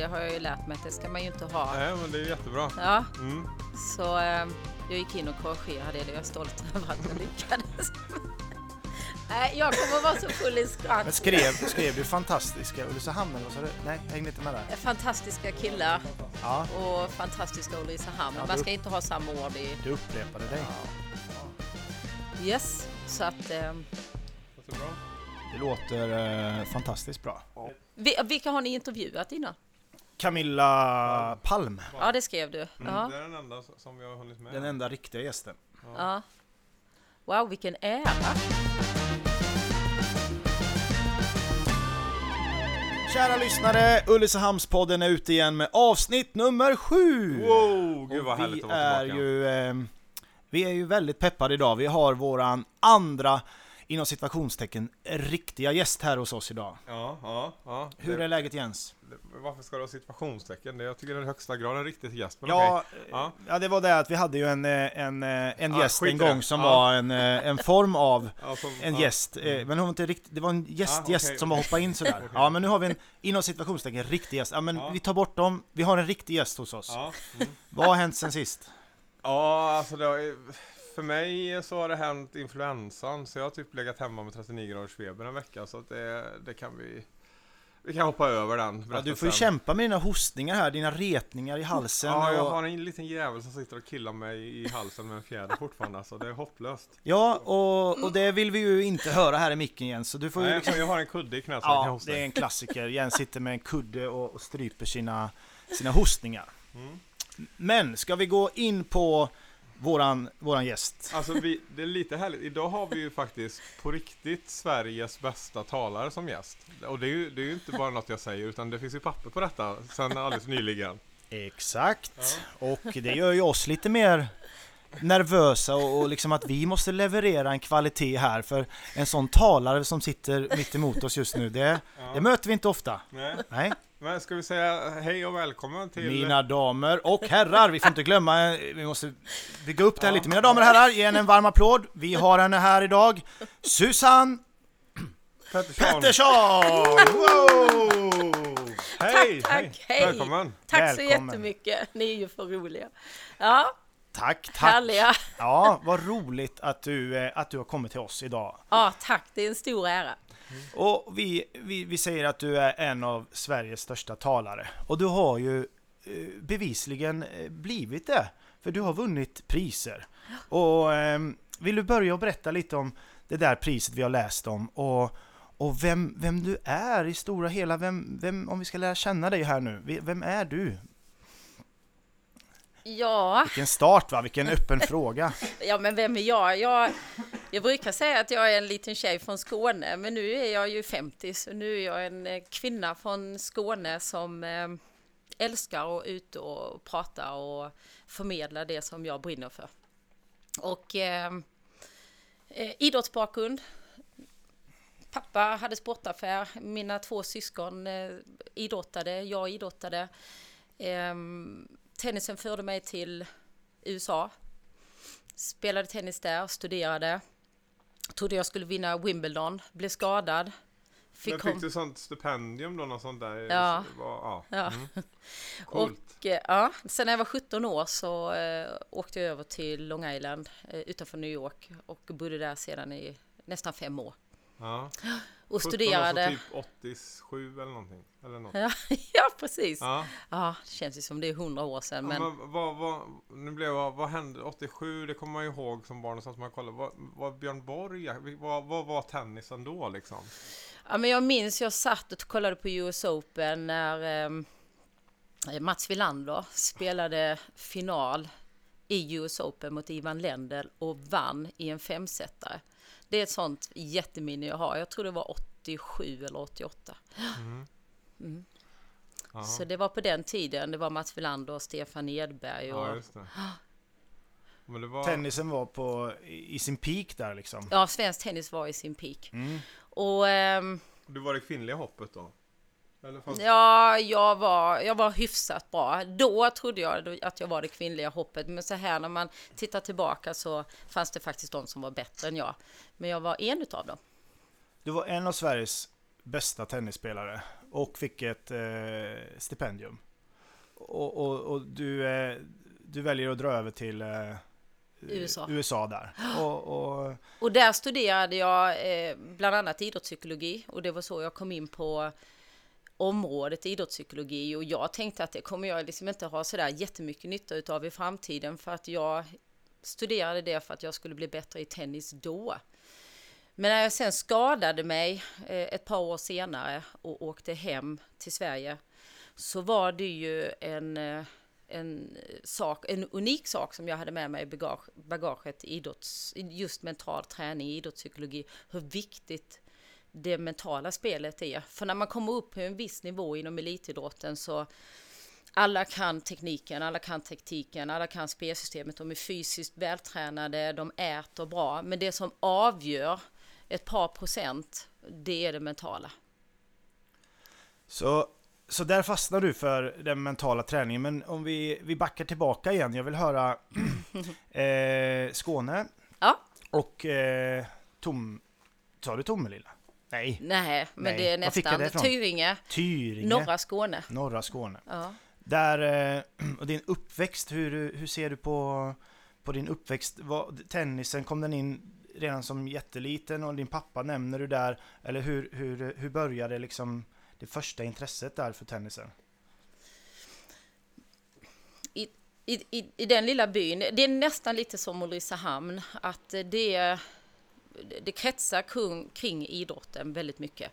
det har jag ju lärt mig att det ska man ju inte ha. Nej, men det är jättebra. Ja, Mm. så eh, jag gick in och korrigerade det. Jag är stolt över att jag lyckades. Nej, jag kommer vara så full i Men skratt. skrev, skrev du fantastiska Ulricehamn eller vad sa du? Nej, jag hängde inte med där. Fantastiska killar Ja, och fantastiska Ulricehamn. Ja, Man ska inte ha samma ord i... du upprepade dig. Yes, så att... Eh. Det låter eh, fantastiskt bra. vi- vilka har ni intervjuat innan? Camilla Palm, Ja, det skrev du. Det Ja. är den enda som vi har hunnit med. den enda riktiga gästen. ja. Wow, vilken ära! Kära lyssnare, Ulricehamnspodden är ute igen med avsnitt nummer sju! Wow, gud vad härligt vi att vara är tillbaka. ju, eh, vi är ju väldigt peppade idag. Vi har våran andra, inom situationstecken, riktiga gäst här hos oss idag. Ja, ja, ja. Hur det, är läget Jens? varför ska det ha situationstecken? Det, jag tycker det är i högsta grad en riktig gäst. Men Ja, okej. eh, Ja. ja, det var det att vi hade ju en, eh, en, eh, en Ja, gäst en gång som Ja. var en, en form av Ja, som- en gäst, eh, men hon var inte riktigt, det var en gäst, Ah, gäst som bara hoppade in sådär. Ja men nu har vi en, inom situationstecken, riktig gäst. Ja men vi tar bort dem, vi har en riktig gäst hos oss. Mm. Vad har hänt sen sist? ja alltså det har, för mig så har det hänt influensan, så jag har typ legat hemma med 39 graders feber en vecka, så att det, det kan vi... Vi kan hoppa över den Ja, du får ju kämpa med dina hostningar här, dina retningar i halsen. Ja, jag och, har en liten jävel som sitter och killar mig i halsen med en fjäder fortfarande, alltså det är hopplöst. ja och, och det vill vi ju inte höra här i micken Jens, så du får ju Nej, liksom... jag har en kudde i knät så jag kan Ja, hosta. det är en klassiker. Jens sitter med en kudde och, och stryper sina, sina hostningar. Mm. Men, ska vi gå in på våran, våran gäst? Alltså vi, det är lite härligt. Idag har vi ju faktiskt på riktigt Sveriges bästa talare som gäst. Och det är ju, det är ju inte bara något jag säger utan det finns ju papper på detta sen alldeles nyligen. Exakt. Och det gör ju oss lite mer nervösa och, och liksom att vi måste leverera en kvalitet här för en sån talare som sitter mitt emot oss just nu, det, det möter vi inte ofta. Nej. Nej. Men ska vi säga hej och välkommen till... Mina damer och herrar, vi får inte glömma, vi måste bygga upp det här Ja. lite. Mina damer och herrar, ge henne en varm applåd. Vi har henne här idag, Susanne Pettersson. Pettersson! Wow! Hej! Tack, hej! hej. Välkommen! Tack så Välkommen. jättemycket. Ni är ju för roliga. Ja, Tack, tack! härliga. Ja, vad roligt att du, eh, att du har kommit till oss idag. Ja, tack. Det är en stor ära. Och vi, vi, vi säger att du är en av Sveriges största talare. Och du har ju eh, bevisligen eh, blivit det. För du har vunnit priser. Och eh, vill du börja och berätta lite om det där priset vi har läst om och, och vem, vem du är i stora hela, vem, vem, om vi ska lära känna dig här nu, vem är du? Ja, Vilken start va, vilken öppen fråga. ja men vem är jag? jag? Jag brukar säga att jag är en liten tjej från Skåne, men nu är jag ju 50, så nu är jag en eh, kvinna från Skåne som eh, älskar att ut och prata och förmedla det som jag brinner för. Och eh, eh, idrottsbakgrund. Pappa hade sportaffär, mina två syskon eh, idrottade, jag idrottade. Ehm, tennisen förde mig till USA. Spelade tennis där, studerade. Trodde jag skulle vinna Wimbledon, blev skadad. Fick Men kom- fick du sånt stipendium då? Något sånt där? Ja. Var, ja. Ja. Mm. Och eh, ja, sen när jag var 17 år så eh, åkte jag över till Long Island eh, utanför New York och bodde där sedan i nästan fem år. Ja. Och 17, studerade. Alltså typ 87 eller någonting. Eller något. Ja, ja, precis. Ja. Ja. det känns ju som det är hundra år sedan. Men, Men men vad, vad, nu blev jag, vad hände 87? Det kommer man ju ihåg som barn och så att man kollar. Vad, vad Björn Borg, vad, vad var tennisen då liksom? Ja, men jag minns jag satt och kollade på US Open när eh, Mats Wilander spelade final i US Open mot Ivan Lendl och vann i en femsetare. Det är ett sånt jätteminne jag har. Jag tror det var 87 eller 88. Mm. Jaha. Så det var på den tiden. Det var Mats Wilander och Stefan Edberg. Och, Ja, ja, just det. Men det var... Tennisen var på, i sin peak där liksom. svensk tennis var i sin peak. Mm. Och ehm, Det var det kvinnliga hoppet då? Fast... Ja, jag var, jag var hyfsat bra. Då trodde jag att jag var det kvinnliga hoppet, men så här när man tittar tillbaka så fanns det faktiskt de som var bättre än jag. Men jag var en utav dem. Du var en av Sveriges bästa tennisspelare och fick ett eh, stipendium. Och, och, och du, eh, du väljer att dra över till eh, USA. USA där. Och, och, Och där studerade jag eh, bland annat idrottspsykologi och det var så jag kom in på området idrottspsykologi och jag tänkte att det kommer jag liksom inte ha sådär jättemycket nytta utav i framtiden för att jag studerade det för att jag skulle bli bättre i tennis då. Men när jag sen skadade mig eh, ett par år senare och åkte hem till Sverige så var det ju en, eh, en, sak, en unik sak som jag hade med mig i bagage, bagaget idrotts, just mental träning, idrottspsykologi, hur viktigt det mentala spelet är. För när man kommer upp på en viss nivå inom elitidrotten så alla kan tekniken, alla kan taktiken, alla kan spelsystemet, de är fysiskt vältränade, de äter bra. Men det som avgör ett par procent, det är det mentala. så, så där fastnar du för den mentala träningen. Men om vi, vi backar tillbaka igen. Jag vill höra eh, Skåne Ja. och eh, Tom... Sa du Tomelilla? Nej, Nej, men Nej. det är nästan det? Tyringe, Tyringe. norra Skåne. Norra Skåne. Ja. Där, eh, och din uppväxt, hur, hur ser du på, på din uppväxt? Vad, tennisen, kom den in redan som jätteliten och din pappa nämner du där? Eller hur, hur, hur började liksom det första intresset där för tennisen? I, i, i den lilla byn, det är nästan lite som Ulricehamn, att det, det kretsar kring, kring idrotten väldigt mycket.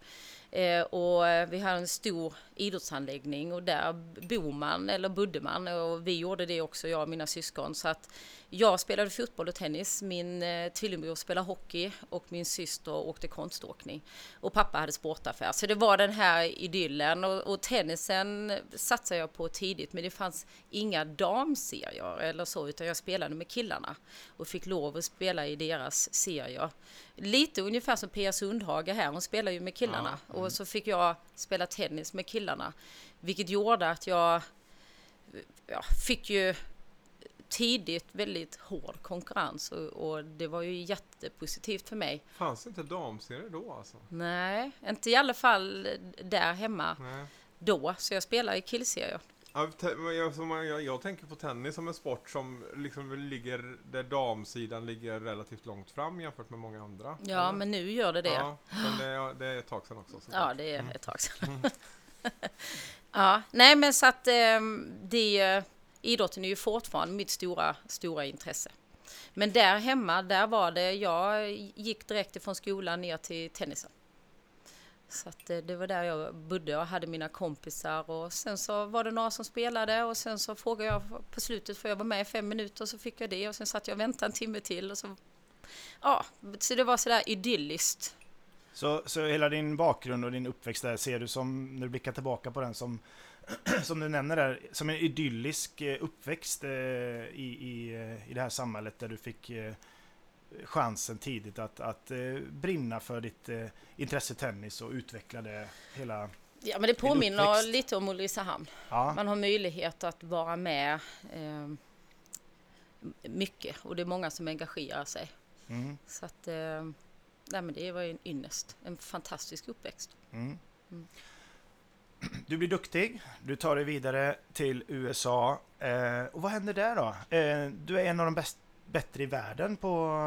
Eh, och vi har en stor idrottsanläggning och där bor man, eller bodde man, och vi gjorde det också, jag och mina syskon. Så att jag spelade fotboll och tennis, min eh, tvillingbror spelade hockey och min syster åkte konståkning. Och pappa hade sportaffär. Så det var den här idyllen och, och tennisen satsade jag på tidigt men det fanns inga damserier eller så utan jag spelade med killarna och fick lov att spela i deras serier. Lite ungefär som Pia Sundhage här, hon spelar ju med killarna och så fick jag spela tennis med killarna. Vilket gjorde att jag ja, fick ju tidigt väldigt hård konkurrens och, och det var ju jättepositivt för mig. Fanns det inte damserier då alltså? Nej, inte i alla fall där hemma Nej. då, så jag spelar i killserier. Ja, jag, jag, jag tänker på tennis som en sport som liksom ligger, där damsidan ligger relativt långt fram jämfört med många andra. Ja, Eller? men nu gör det det. Ja, Ja, men det, är- det är ett tag sedan också. så- det är ett tag sedan. ja, nej men så att ehm, det, idrotten är ju fortfarande mitt stora, stora intresse. Men där hemma, där var det, jag gick direkt ifrån skolan ner till tennisen. Så att eh, det, var där jag bodde och hade mina kompisar och sen så var det några som spelade och sen så frågade jag på slutet för jag var med i fem minuter så fick jag det och sen satt jag och väntade en timme till och så Ja, så det var sådär idylliskt. Så, så hela din bakgrund och din uppväxt där ser du som, när du blickar tillbaka på den som, som du nämner där, som en idyllisk eh, uppväxt eh, i, i, eh, i det här samhället där du fick chansen tidigt att, att brinna för ditt intresse tennis och utveckla det hela... Ja, men det påminner lite om Ulricehamn. Ja, Man har möjlighet att vara med eh, mycket och det är många som engagerar sig. mm, Så att, eh, nej, men det var ju en ynnest, en fantastisk uppväxt. mm. Mm. Du blir duktig, du tar dig vidare till USA. Eh, och vad händer där då? Eh, du är en av de bäst, bättre i världen på,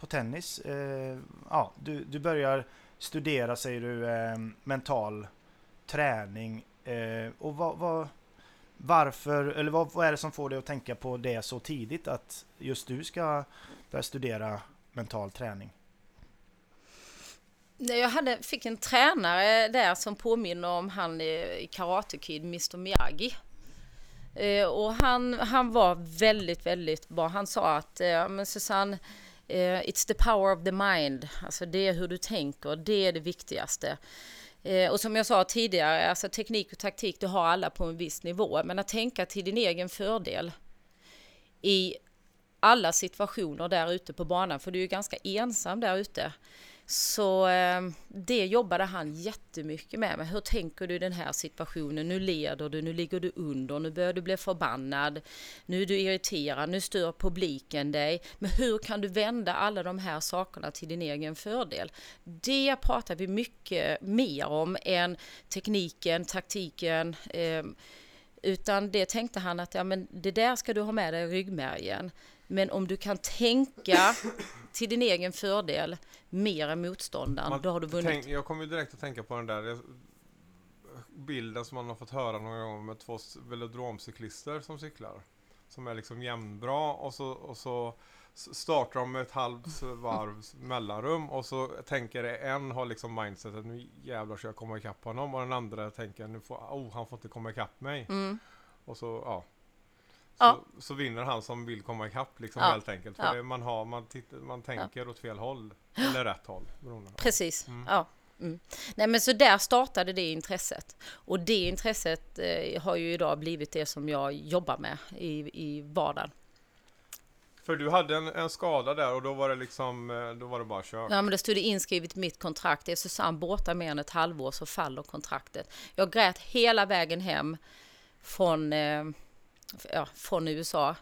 på tennis. Eh, ja, du, du börjar studera, säger du, eh, mental träning. Eh, och vad, vad, varför, eller vad, vad är det som får dig att tänka på det så tidigt att just du ska börja studera mental träning? Jag hade, fick en tränare där som påminner om han i Karate Kid, Mr Miyagi. Eh, och han, han var väldigt, väldigt bra. Han sa att, eh, men Susanne, eh, it's the power of the mind. Alltså det är hur du tänker, det är det viktigaste. Och som jag sa tidigare, alltså teknik och taktik, det har alla på en viss nivå. Men att tänka till din egen fördel i alla situationer där ute på banan, för du är ju ganska ensam där ute. Så eh, det jobbade han jättemycket med. Men hur tänker du i den här situationen? Nu leder du, nu ligger du under, nu börjar du bli förbannad. Nu är du irriterad, nu stör publiken dig. Men hur kan du vända alla de här sakerna till din egen fördel? Det pratar vi mycket mer om än tekniken, taktiken. Eh, utan det tänkte han att ja, men det där ska du ha med dig i ryggmärgen. Men om du kan tänka till din egen fördel mer än motståndaren, Man då har du vunnit. Tänk, jag kommer ju direkt att tänka på den där eh, bilden som man har fått höra några gånger med två velodromcyklister som cyklar. Som är liksom jämnbra och så, och så startar de med ett halvt varvs mellanrum och så tänker en har liksom mindsetet nu jävlar ska jag komma ikapp honom och den andra tänker nu får, oh han får inte komma ikapp mig. Mm. Och så, ja. Ja. Så, så vinner han som vill komma ikapp liksom Ja. helt enkelt. För Ja. man, har, man, tittar, man tänker åt fel håll. Eller rätt håll. beroende. Precis, Mm. ja. Mm. Nej men så där startade det intresset. Och det intresset eh, har ju idag blivit det som jag jobbar med i, i vardagen. För du hade en, en skada där och då var det liksom, eh, då var det bara kört. Ja men det stod inskrivet i mitt kontrakt. Är Susanne borta mer än ett halvår så faller kontraktet. Jag grät hela vägen hem från, eh, ja, från USA.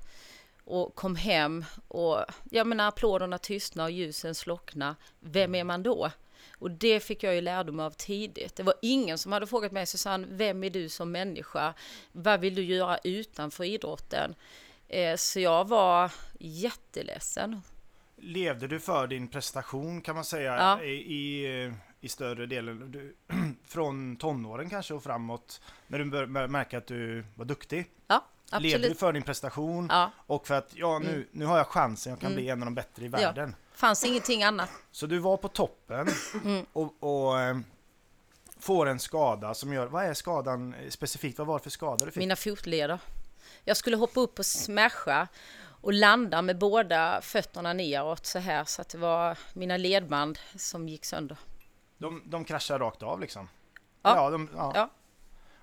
Och kom hem och jag menar applåderna tystnar och ljusen slocknar. Vem är man då? Och det fick jag ju lärdom av tidigt. Det var ingen som hade frågat mig Susanne, vem är du som människa? Vad vill du göra utanför idrotten? Eh, så jag var jätteledsen. Levde du för din prestation kan man säga Ja. i, i, i större delen? Du, från tonåren kanske och framåt när du började märka att du var duktig? Ja, Levde du absolut. för din prestation Ja, och för att ja, nu, Mm. nu har jag chansen, jag kan Mm. bli en av de bättre i Ja. världen. fanns ingenting annat. Så du var på toppen Mm. och, och eh, får en skada som gör, vad är skadan specifikt? Vad var det för skada du fick? Mina fotleder. Jag skulle hoppa upp och smasha och landa med båda fötterna neråt så här så att det var mina ledband som gick sönder. De, de kraschar rakt av liksom? Ja. de, ja. Ja.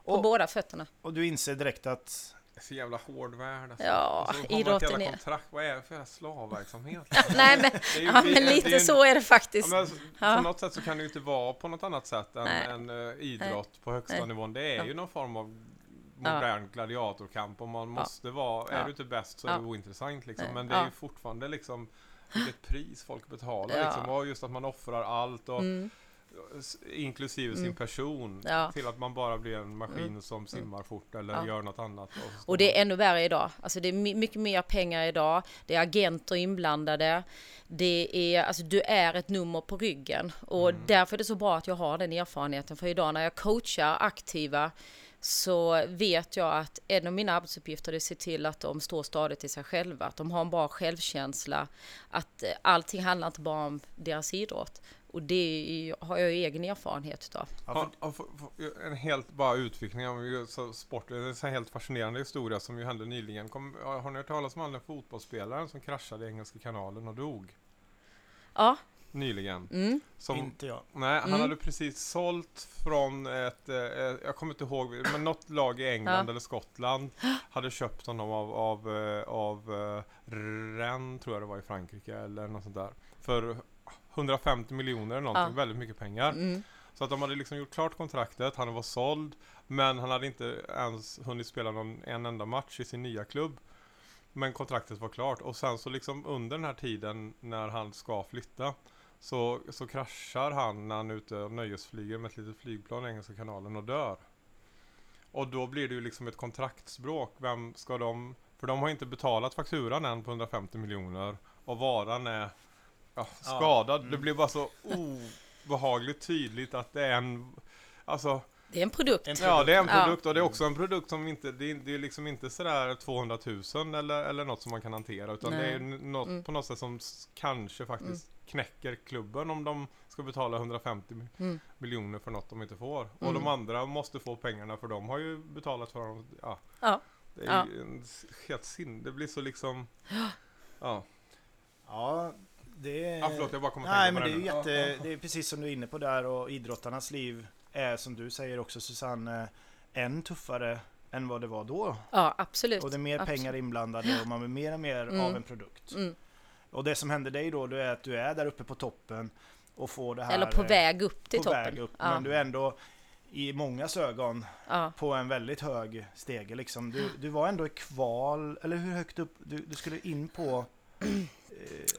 På Och, båda fötterna. och du inser direkt att så jävla hård värld. Alltså. Ja, Och så idrotten är- kontrakt. Vad är det för slavverksamhet? Nej men, ju- ja, men lite ju så är det Ja, faktiskt. men alltså, Ja. På något sätt så kan det ju inte vara på något annat sätt än, Nej. än eh, idrott på högsta Nej. nivån. Det är Ja. ju någon form av modern gladiatorkamp och man måste vara, är Ja. du inte bäst så är Ja. det ointressant liksom. Nej. Men det är ju Ja. fortfarande liksom vilket pris folk betalar Ja. liksom. Och just att man offrar allt och Mm, inklusive sin Mm. person Ja. till att man bara blir en maskin Mm. som simmar fort eller Ja. gör något annat. Och, Och det är ännu värre idag. Alltså det är my- mycket mer pengar idag. Det är agenter inblandade. Det är, alltså du är ett nummer på ryggen. Och Mm. därför är det så bra att jag har den erfarenheten. För idag när jag coachar aktiva så vet jag att en av mina arbetsuppgifter är att se till att de står stadigt i sig själva. Att de har en bra självkänsla. Att eh, allting handlar inte bara om deras idrott. Och det har jag ju egen erfarenhet utav. ja, en helt bara utvikning av så sport. Det är en helt fascinerande historia som ju hände nyligen. Kom, har ni hört talas om han den fotbollsspelaren som kraschade i Engelska kanalen och dog? Ja, Nyligen. mm, Som, inte jag. nej, han Mm. hade precis sålt från ett, eh, eh, jag kommer inte ihåg, men något lag i England Ja. eller Skottland hade köpt honom av, av, eh, av eh, Rennes, tror jag det var i Frankrike eller något sånt där. För 150 miljoner eller någonting, Ja. väldigt mycket pengar. mm, Så att de hade liksom gjort klart kontraktet, han var såld, men han hade inte ens hunnit spela någon, en enda match i sin nya klubb. Men kontraktet var klart och sen så liksom under den här tiden när han ska flytta så, så kraschar han när han är ute och nöjesflyger med ett litet flygplan i Engelska kanalen och dör. Och då blir det ju liksom ett kontraktsbråk. Vem ska de... För de har inte betalat fakturan än på 150 miljoner och varan är ja, skadad. mm. Det blir bara så obehagligt tydligt att det är en... Alltså, det är en produkt. En ja det är en Ja. produkt och det är också en produkt som inte, det är, det är liksom inte sådär 200 000 eller, eller något som man kan hantera utan det är Nej. något Mm. på något sätt som kanske faktiskt knäcker klubben om de ska betala 150 mi- Mm. miljoner för något de inte får. Och Mm. de andra måste få pengarna för de har ju betalat för dem. Ja. Ja. Det är Ja. helt sin, det blir så liksom... Ja, Ja, det är... ja förlåt jag bara kommer Nej tänka men på det är jätte, det är precis som du är inne på där och idrottarnas liv är som du säger också Susanne, än tuffare än vad det var då. Ja, absolut. Och det är mer absolut. pengar inblandade och man vill mer och mer Mm. av en produkt. Mm. Och det som händer dig då, det är att du är där uppe på toppen och får det här... Eller på väg upp till på toppen. väg upp. Ja, Men du är ändå i mångas ögon ja. på en väldigt hög stege liksom. Du, du var ändå i kval, eller hur högt upp? Du, du skulle in på...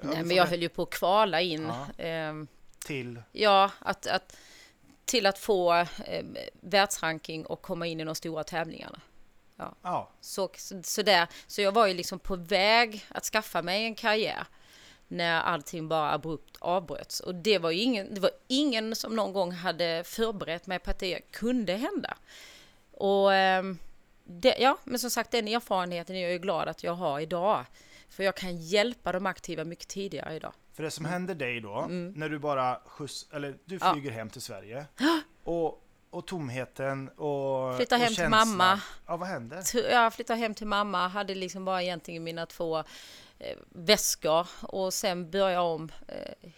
ja, Nej, men jag höll ju på att kvala in. Ja. ehm, till... Ja, att, att, till att få eh, världsranking och komma in i de stora tävlingarna. Ja, Så, så, så, där. så jag var ju liksom på väg att skaffa mig en karriär när allting bara abrupt avbröts. Och det var ingen, det var ingen som någon gång hade förberett mig på att det kunde hända. Och ehm, det, ja, men som sagt den erfarenheten är jag ju glad att jag har idag. För jag kan hjälpa de aktiva mycket tidigare idag. för det som händer dig då, Mm. när du bara skjuts, eller du Ja. flyger hem till Sverige. Och, och tomheten och Flyttar och hem till känslan. mamma. Ja, vad händer? T- Jag flyttade hem till mamma, hade liksom bara egentligen mina två eh, väskor och sen började jag om eh,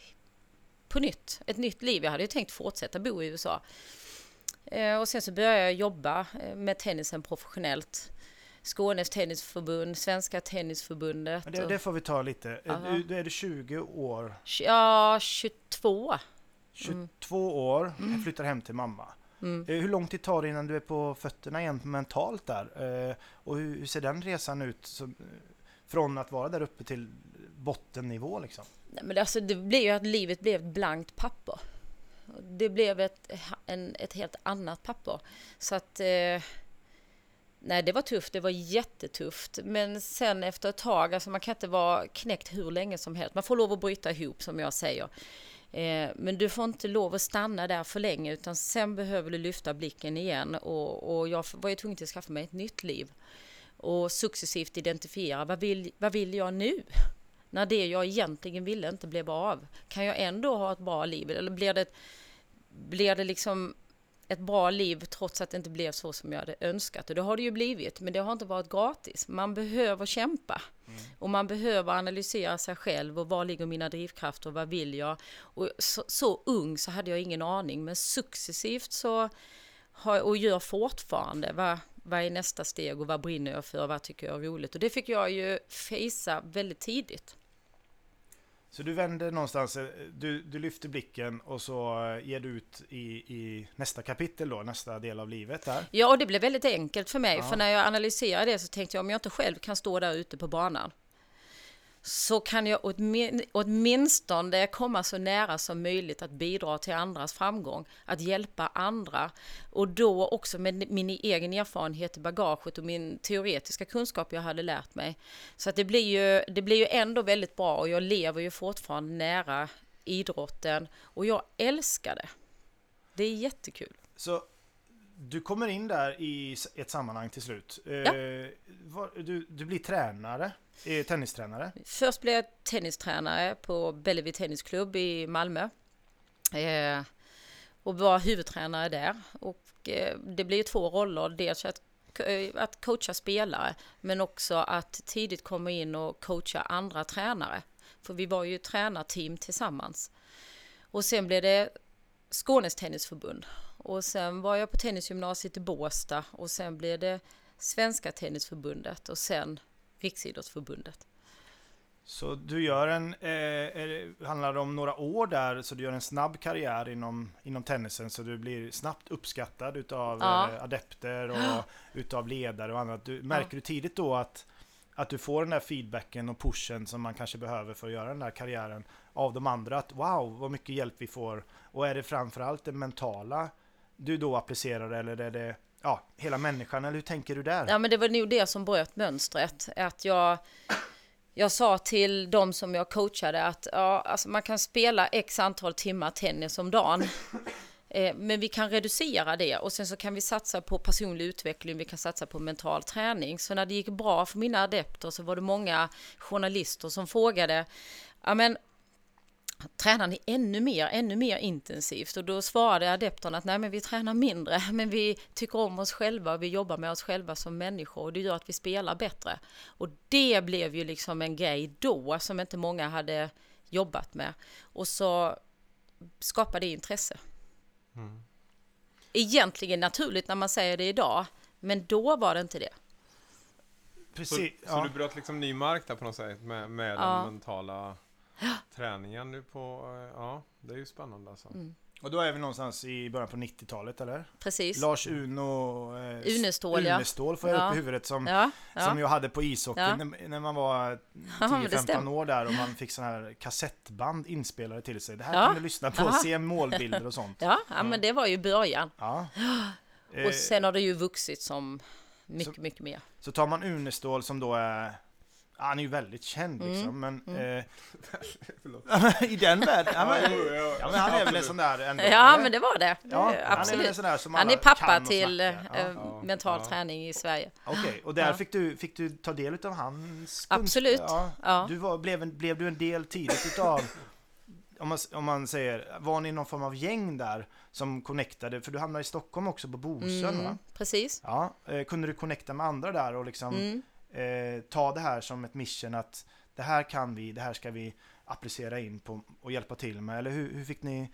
på nytt, ett nytt liv. Jag hade ju tänkt fortsätta bo i USA. Eh, och sen så började jag jobba eh, med tennisen professionellt. Skånes tennisförbund, Svenska tennisförbundet. Men det, det får vi ta lite. Aha. Är du 20 år, Ja, 22. 22 år, flyttar hem till mamma. Mm. Eh, Hur lång tid tar det innan du är på fötterna igen mentalt där? Eh, Och hur, hur ser den resan ut? Som, eh, från att vara där uppe till bottennivå liksom? Nej, men alltså, det blev ju att livet blev ett blankt papper. Det blev ett, en, ett helt annat papper. Så att... Eh, nej, det var tufft. Det var jättetufft. Men sen efter ett tag, alltså man kan inte vara knäckt hur länge som helst. Man får lov att bryta ihop som jag säger. Eh, men du får inte lov att stanna där för länge utan sen behöver du lyfta blicken igen. Och, och jag var ju tvungen till att skaffa mig ett nytt liv. Och successivt identifiera vad vill, vad vill jag nu? när det jag egentligen ville inte blev av? Kan jag ändå ha ett bra liv? Eller blir det, blir det liksom ett bra liv trots att det inte blev så som jag hade önskat? Och det har det ju blivit, men det har inte varit gratis. Man behöver kämpa. Och man behöver analysera sig själv och var ligger mina drivkrafter och vad vill jag? Och så, så ung så hade jag ingen aning, men successivt så har, och gör fortfarande. Vad, vad är nästa steg och vad brinner jag för? Vad tycker jag är roligt? Och det fick jag ju fejsa väldigt tidigt. Så du vänder någonstans, eh, du, du lyfter blicken och så eh, ger du ut i, i nästa kapitel då, nästa del av livet där. Ja, och det blev väldigt enkelt för mig. Ja. För när jag analyserade det så tänkte jag om jag inte själv kan stå där ute på banan så kan jag åtminstone komma så nära som möjligt att bidra till andras framgång, att hjälpa andra och då också med min egen erfarenhet i bagaget och min teoretiska kunskap jag hade lärt mig. Så att det blir ju, det blir ju ändå väldigt bra och jag lever ju fortfarande nära idrotten och jag älskar det. Det är jättekul. Så du kommer in där i ett sammanhang till slut. Eh, vad- du, du blir tränare, eh, tennistränare. Först blev jag tennistränare på Bellevue Tennisklubb i Malmö. Eh, och var huvudtränare där. Och eh, det blir två roller. Dels att, eh, att coacha spelare men också att tidigt komma in och coacha andra tränare. För vi var ju tränarteam tillsammans. Och sen blev det Skånes tennisförbund. Och sen var jag på tennisgymnasiet i Båstad och sen blev det Svenska tennisförbundet och sen Riksidrottsförbundet. Så du gör en, eh, handlar det om några år där, så du gör en snabb karriär inom, inom tennisen, så du blir snabbt uppskattad utav Ja. eh, adepter och utav ledare och annat. Du, märker du tidigt då att, att du får den där feedbacken och pushen som man kanske behöver för att göra den där karriären av de andra? Att wow, vad mycket hjälp vi får. Och är det framförallt det mentala du då applicerar eller är det ja, hela människan, eller hur tänker du där? Ja, men det var nog det som bröt mönstret. Att jag, jag sa till de som jag coachade att ja, alltså man kan spela x antal timmar tennis om dagen. Eh, men vi kan reducera det och sen så kan vi satsa på personlig utveckling, vi kan satsa på mental träning. Så när det gick bra för mina adepter så var det många journalister som frågade, ja men tränar ni ännu mer, ännu mer intensivt? Och då svarade adepterna att nej men vi tränar mindre, men vi tycker om oss själva och vi jobbar med oss själva som människor och det gör att vi spelar bättre. Och det blev ju liksom en grej då som inte många hade jobbat med. Och så skapade det intresse. Egentligen naturligt när man säger det idag, Men då var det inte det. Så, Precis. så Ja. du bröt liksom ny mark där på något sätt med, med Ja. den mentala träningen nu på, eh, ja det är ju spännande alltså. Mm. Och då är vi någonstans i början på 90-talet eller? Precis. Lars Uno... Eh, Unestål, ja. Unestål får jag Ja. upp i huvudet som, Ja, som ja. jag hade på ishockey Ja. när, när man var Ja, men det 10-15 stämmer. år där och man fick sådana här kassettband inspelade till sig. Det här Ja. kan du lyssna på Aha. se målbilder och sånt. Ja, ja, men det var ju början. Ja. Och sen har det ju vuxit som mycket, Så- mycket mer. Så tar man Unestål som då är han är ju väldigt känd Mm. liksom, men Mm. eh, i den världen, ja, men, ja, men han är väl en absolut. sån där ändå? Ja, eller? men det var det. ja, det Han är absolut. som Han är pappa till eh, Ja. Ja, mental ja. träning i Sverige. Okej, och där Ja. fick, du, fick du ta del av hans kunskap? Absolut. Ja. Ja. Du var, blev, en, blev du en del tidigt utav, om man, om man säger, var ni någon form av gäng där som connectade? För du hamnade i Stockholm också på Bosön va? Mm, precis. Ja, eh, kunde du connecta med andra där och liksom Mm. Eh, ta det här som ett mission att det här kan vi, det här ska vi applicera in på och hjälpa till med? Eller hur, hur fick ni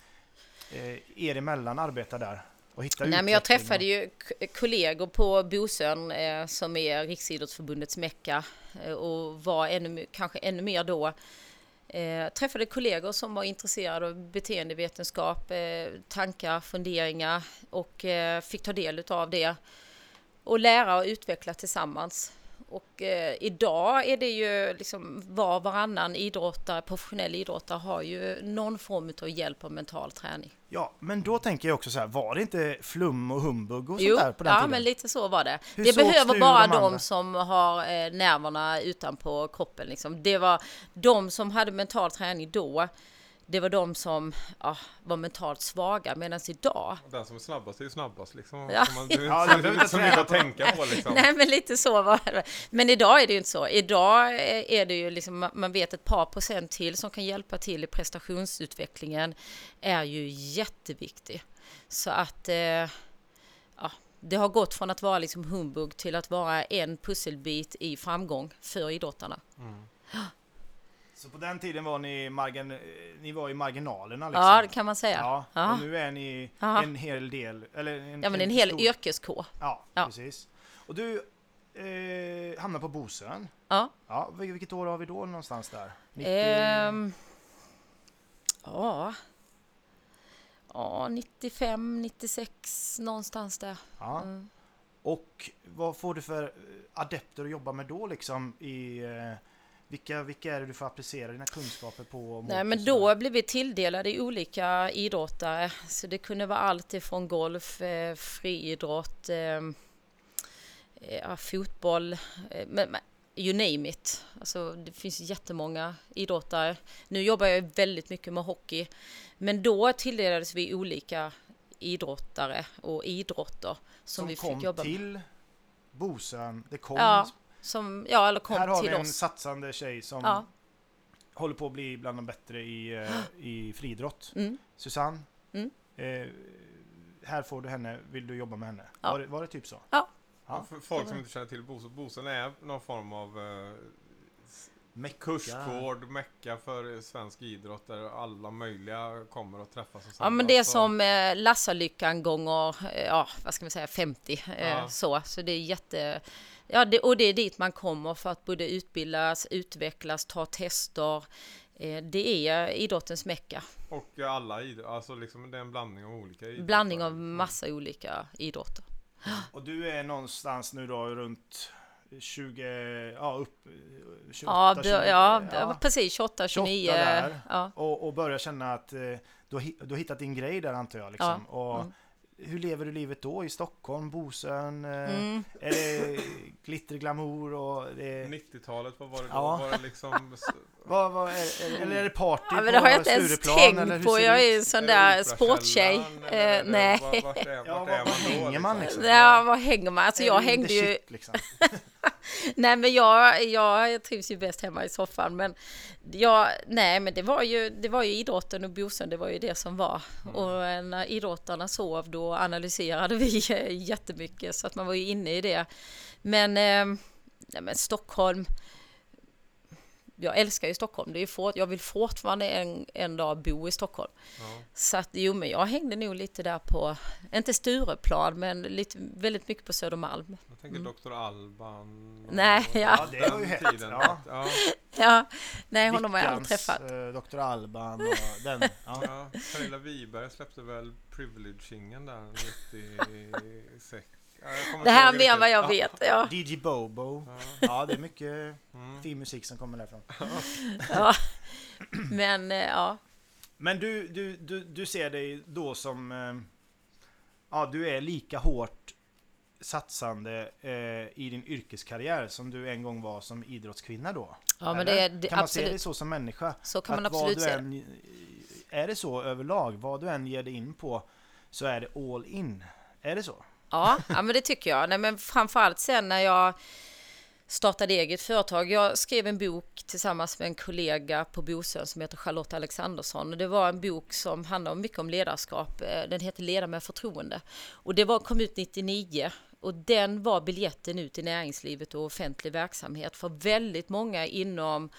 eh, er emellan arbeta där? Och hitta Nej, men jag träffade ju kollegor på Bosön eh, som är Riksidrottsförbundets mecka eh, och var ännu, kanske ännu mer då. Eh, träffade kollegor som var intresserade av beteendevetenskap, eh, tankar, funderingar och eh, fick ta del av det och lära och utveckla tillsammans. Och eh, idag är det ju liksom var och varannan idrottare, professionell idrottare har ju någon form av hjälp av mental träning. Ja, men då tänker jag också så här, var det inte flum och humbug och sånt Jo, där på den ja tiden? men lite så var det. Hur det behöver bara de de, som har eh, nerverna utanpå kroppen. Liksom. Det var de som hade mental träning då. Det var de som ja, var mentalt svaga medan idag Den som är snabbast är ju snabbast liksom. Ja. Man, det är Ja, inte så, inte så mycket att tänka på liksom. Nej men lite så var det. Men idag är det ju inte så. Idag eh, är det ju liksom, ma- man vet ett par procent till som kan hjälpa till i prestationsutvecklingen är ju jätteviktig. Så att eh, ja, det har gått från att vara liksom humbug till att vara en pusselbit i framgång för idrottarna. Mm. Så på den tiden var ni, margin, ni var i marginalerna liksom? Ja, det kan man säga. Ja, Ja. och nu är ni Ja. en hel del, eller en, Ja, men en hel stor- yrkeskår. Ja, Ja. precis. Och du eh, hamnar på Bosön. Ja. Ja, vil- vilket år har vi då någonstans där? 90... Ehm, ja. Ja, 95, 96 någonstans där. ja. Mm. Och vad får du för adepter att jobba med då liksom i eh, vilka, vilka är det du får applicera dina kunskaper på? Nej, men då blev vi tilldelade i olika idrottare. Så det kunde vara allt ifrån golf, eh, friidrott, eh, eh, fotboll, eh, men, you name it. Alltså, det finns jättemånga idrottare. Nu jobbar jag väldigt mycket med hockey. Men då tilldelades vi olika idrottare och idrotter som, som vi kom fick jobba med. till Bosön. Det kom, Ja, som, ja, eller kom här har till vi en oss. satsande tjej som Ja. håller på att bli bland de bättre i, eh, i friidrott. Mm. Susanne, Mm. eh, här får du henne, vill du jobba med henne? Ja. Var, det, var det typ så? Ja. Ja. För folk som inte känner till Bosön, Bosön är någon form av eh, Mecka. kursgård, mecka för svensk idrott där alla möjliga kommer att träffas och Ja men det är och- som eh, Lassalyckan gånger, eh, ja vad ska man säga, 50 eh, Ja. så. Så det är jätte, ja det, och det är dit man kommer för att både utbildas, utvecklas, ta tester. Eh, det är idrottens mecka. Och alla idrott, alltså liksom det är en blandning av olika idrotter. Blandning av massa olika idrotter. Och du är någonstans nu då runt 20, ja upp, 28, Ja, 20, bör, ja, precis 28, 29. 28 där. ja. Och, och börja känna att eh, du, har, du har hittat din grej där antar jag. Liksom. och mm. Hur lever du livet då? I Stockholm, Bosön? Eh, Mm. Är det glitter, glamour och det 90-talet, vad var det då? Ja. Var det liksom vad, vad är, är, eller är det party Ja, men på det har jag inte ens Stureplan, eller hur tänkt på. Jag är ut? en sån där sporttjej. Eh, nej. Vart, vart är, Ja, vart var- man var då? hänger man liksom? liksom? Ja, vad hänger man? Alltså jag hängde the ju... shit, liksom? Nej men jag, jag trivs ju bäst hemma i soffan men jag, nej men det var ju, det var ju idrotten och Bosön, det var ju det som var. Och eh, när idrottarna sov då analyserade vi eh, jättemycket så att man var ju inne i det. Men, eh, nej, men Stockholm, jag älskar ju Stockholm. Det är fort, jag vill fortfarande en, en dag bo i Stockholm. Ja. Så att jo, men jag hängde nog lite där på, inte Stureplan, men lite, väldigt mycket på Södermalm. Jag tänker Dr. Alban. Nej, och ja. Ja, det var ju hett, tiden. ja. ja. Ja, nej, honom har jag aldrig Vickans, träffat. eh, Dr. Alban och den. Ja. Ja, Pernilla Wiberg släppte väl Privilege-singeln där 96. Det här än vad jag vet. Ja, DJ Bobo. Ja, det är mycket. Mm. fin musik som kommer därifrån. ja. Men eh, ja, Men du, du, du, du ser dig då som... eh, Ja, du är lika hårt satsande eh, i din yrkeskarriär som du en gång var som idrottskvinna då? ja men det är det, kan man se dig absolut. så som människa? Så kan man absolut se än, Är det så överlag? Vad du än ger dig in på så är det all in? Är det så? Ja, ja, men det tycker jag. Nej, men framförallt sen när jag startade eget företag. Jag skrev en bok tillsammans med en kollega på Bosön som heter Charlotte Alexandersson. Och Det var en bok som handlar mycket om ledarskap. Eh, den heter Leda med förtroende. Och det var, kom ut 99 och den var biljetten ut i näringslivet och offentlig verksamhet för väldigt många inom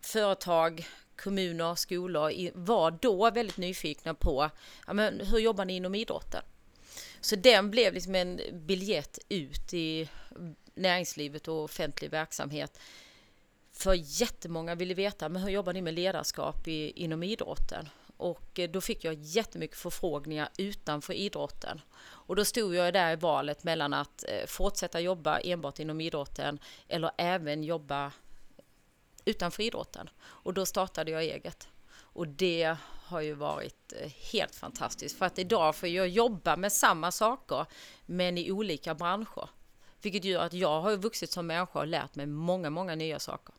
företag, kommuner, skolor var då väldigt nyfikna på ja, men hur jobbar ni inom idrotten? Så den blev liksom en biljett ut i näringslivet och offentlig verksamhet. För jättemånga ville veta, men hur jobbar ni med ledarskap i, inom idrotten? Och eh, då fick jag jättemycket förfrågningar utanför idrotten. Och då stod jag där i valet mellan att eh, fortsätta jobba enbart inom idrotten eller även jobba utanför idrotten. Och då startade jag eget. Och det har ju varit eh, helt fantastiskt för att idag får jag jobba med samma saker men i olika branscher. Vilket gör att jag har vuxit som människa och lärt mig många, många nya saker.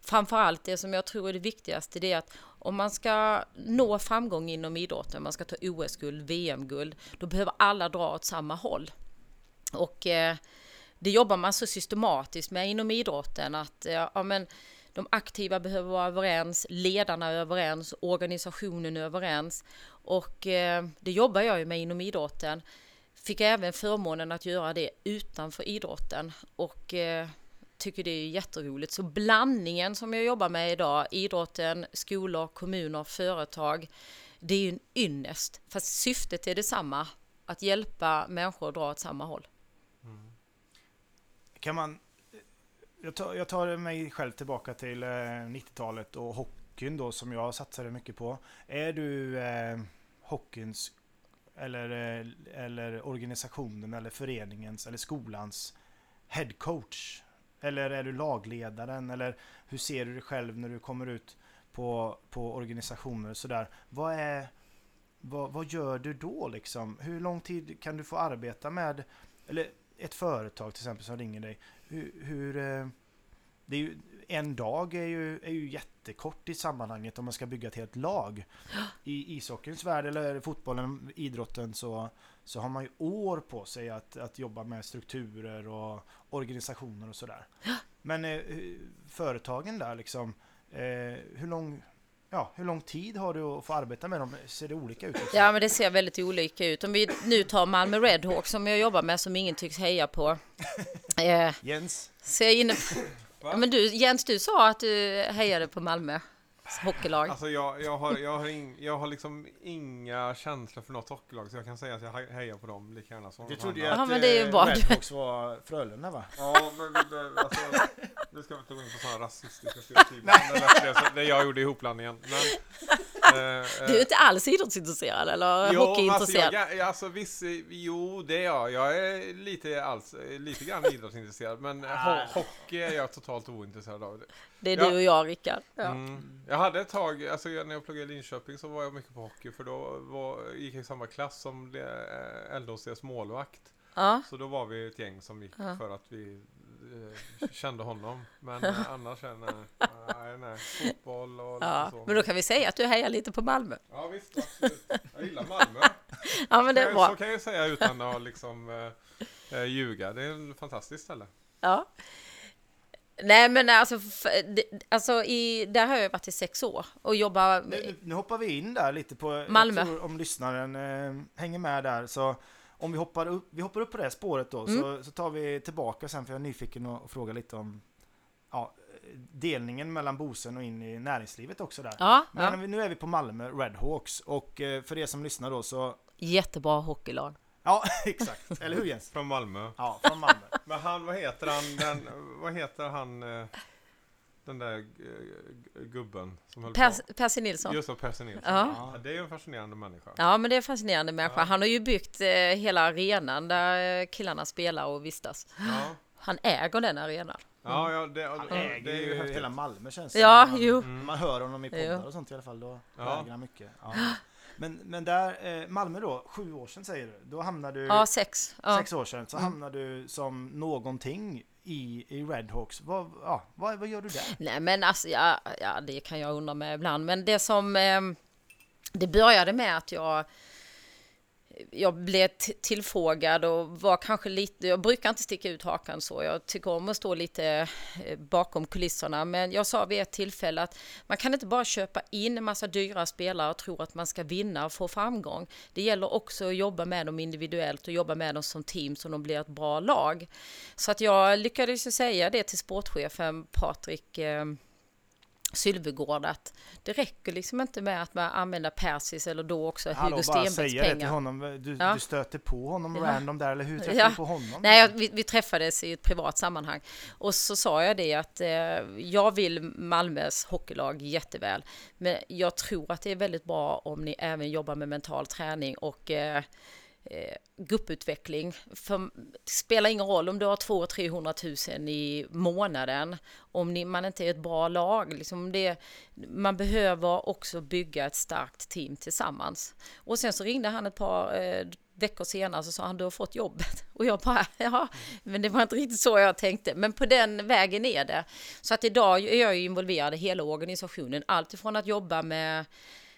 Framförallt det som jag tror är det viktigaste det är att om man ska nå framgång inom idrotten, man ska ta OS-guld, VM-guld, då behöver alla dra åt samma håll. Och eh, det jobbar man så systematiskt med inom idrotten att eh, ja, men de aktiva behöver vara överens, ledarna är överens, organisationen är överens. Och eh, det jobbar jag ju med inom idrotten. Fick även förmånen att göra det utanför idrotten och eh, tycker det är jätteroligt. Så blandningen som jag jobbar med idag, idrotten, skolor, kommuner, företag, det är ju en ynnest. Fast syftet är detsamma, att hjälpa människor att dra åt samma håll. Mm. Kan man... Jag tar, jag tar mig själv tillbaka till eh, 90-talet och hockeyn då som jag satsade mycket på. Är du eh, hockeyns eller, eh, eller organisationen eller föreningens eller skolans headcoach? Eller är du lagledaren? Eller hur ser du dig själv när du kommer ut på, på organisationer och sådär? Vad är... Vad, vad gör du då liksom? Hur lång tid kan du få arbeta med eller ett företag till exempel som ringer dig. Hur, hur eh, det är ju, en dag är ju, är ju jättekort i sammanhanget om man ska bygga ett helt lag. I ishockeyns värld eller fotbollen, idrotten så, så har man ju år på sig att, att jobba med strukturer och organisationer och sådär. Men eh, företagen där liksom, eh, hur lång Ja, hur lång tid har du att få arbeta med dem? Ser det olika ut? Liksom? Ja, men det ser väldigt olika ut. Om vi nu tar Malmö Redhawks som jag jobbar med som ingen tycks heja på. Eh, Jens? så jag inne ja, men du, Jens, du sa att du hejade på Malmö hockeylag. Alltså jag, jag, har, jag, har ing, jag har liksom inga känslor för något hockeylag så jag kan säga att jag he- hejar på dem lika gärna som Du trodde ju att men det är ju eh, bra. Redhawks var Frölunda va? Ja, men behöver, alltså, nu ska vi inte gå in på sådana rasistiska stereotyper. Det det, det jag gjorde ihopblandningen. Men, eh, Du är inte alls idrottsintresserad eller Jo, hockeyintresserad? Alltså, jag, alltså viss, jo det är jag. Jag är lite, alls, lite grann idrottsintresserad. Men ho hockey är jag totalt ointresserad av. Det är Ja. du och jag, Rickard. Ja. Mm. Jag hade ett tag, alltså när jag pluggade i Linköping så var jag mycket på hockey. För då var, gick jag i samma klass som eh, LHCs målvakt. Ja. Så då var vi ett gäng som gick Ja. för att vi eh, kände honom. Men eh, annars, eh, nej, nej, nej. Fotboll och ja. så. Men då kan vi säga att du hejar lite på Malmö. Ja visst, absolut. Jag gillar Malmö. Ja, men det är Så bra. kan jag säga utan att liksom eh, ljuga. Det är ett fantastiskt ställe. Ja. Nej, men alltså, alltså i, där har jag varit i sex år och jobbar Nu, nu- hoppar vi in där lite på... Malmö. om lyssnaren eh, hänger med där så om vi hoppar upp, vi hoppar upp på det spåret då Mm. så, så tar vi tillbaka sen för jag är nyfiken och, och fråga lite om ja, delningen mellan Bosen och in i näringslivet också där. Ja, Men ja. nu är vi på Malmö Redhawks och eh, för er som lyssnar då så... jättebra hockeylag. Ja, exakt. Eller hur Jens? Från Malmö. Ja, från Malmö. Men han, vad heter han, den, vad heter han, eh, den där eh, gubben som höll Pers, på? Percy Nilsson. Just det, Percy Nilsson. Ja. Ja, Det är ju en fascinerande människa. Ja, men det är en fascinerande människa. Ja. Han har ju byggt eh, hela arenan där killarna spelar och vistas. Ja, Han äger den arenan. ja, ja det, Han äger det är ju hela Malmö känns det Ja, som. jo. Man, man hör honom i poddar och sånt i alla fall. Då Ja. äger han mycket. Ja. Men, men där, eh, Malmö då, sju år sedan säger du. Då hamnade du, Ja, sex. Ja. sex år sedan, så hamnade du som någonting i, i Redhawks. Vad, ja, vad, vad gör du där? Nej, men alltså, ja, ja, det kan jag undra med ibland. Men det som... Eh, det började med att jag... Jag blev t- tillfrågad och var kanske lite... Jag brukar inte sticka ut hakan så. Jag tycker om att stå lite eh, bakom kulisserna. Men jag sa vid ett tillfälle att man kan inte bara köpa in en massa dyra spelare och tro att man ska vinna och få framgång. Det gäller också att jobba med dem individuellt och jobba med dem som team så de blir ett bra lag. Så att jag lyckades ju säga det till sportchefen Patrik eh, Sylvegård att det räcker liksom inte med att man använder Persis eller då också Hallå, Hugo bara Stenbecks säga det till pengar. honom. Du, Ja. du stöter på honom Ja. random där, eller hur träffade Ja. du på honom? Nej, vi, vi träffades i ett privat sammanhang och så sa jag det att eh, jag vill Malmös hockeylag jätteväl, men jag tror att det är väldigt bra om ni även jobbar med mental träning och eh, eh, grupputveckling. För det spelar ingen roll om du har 200 300 000 i månaden om ni, man inte är ett bra lag. Liksom det, man behöver också bygga ett starkt team tillsammans. Och sen så ringde han ett par eh, veckor senare så sa han du har fått jobbet. Och jag bara ja, men det var inte riktigt så jag tänkte. Men på den vägen är det. Så att idag är jag ju involverad i hela organisationen. Allt ifrån att jobba med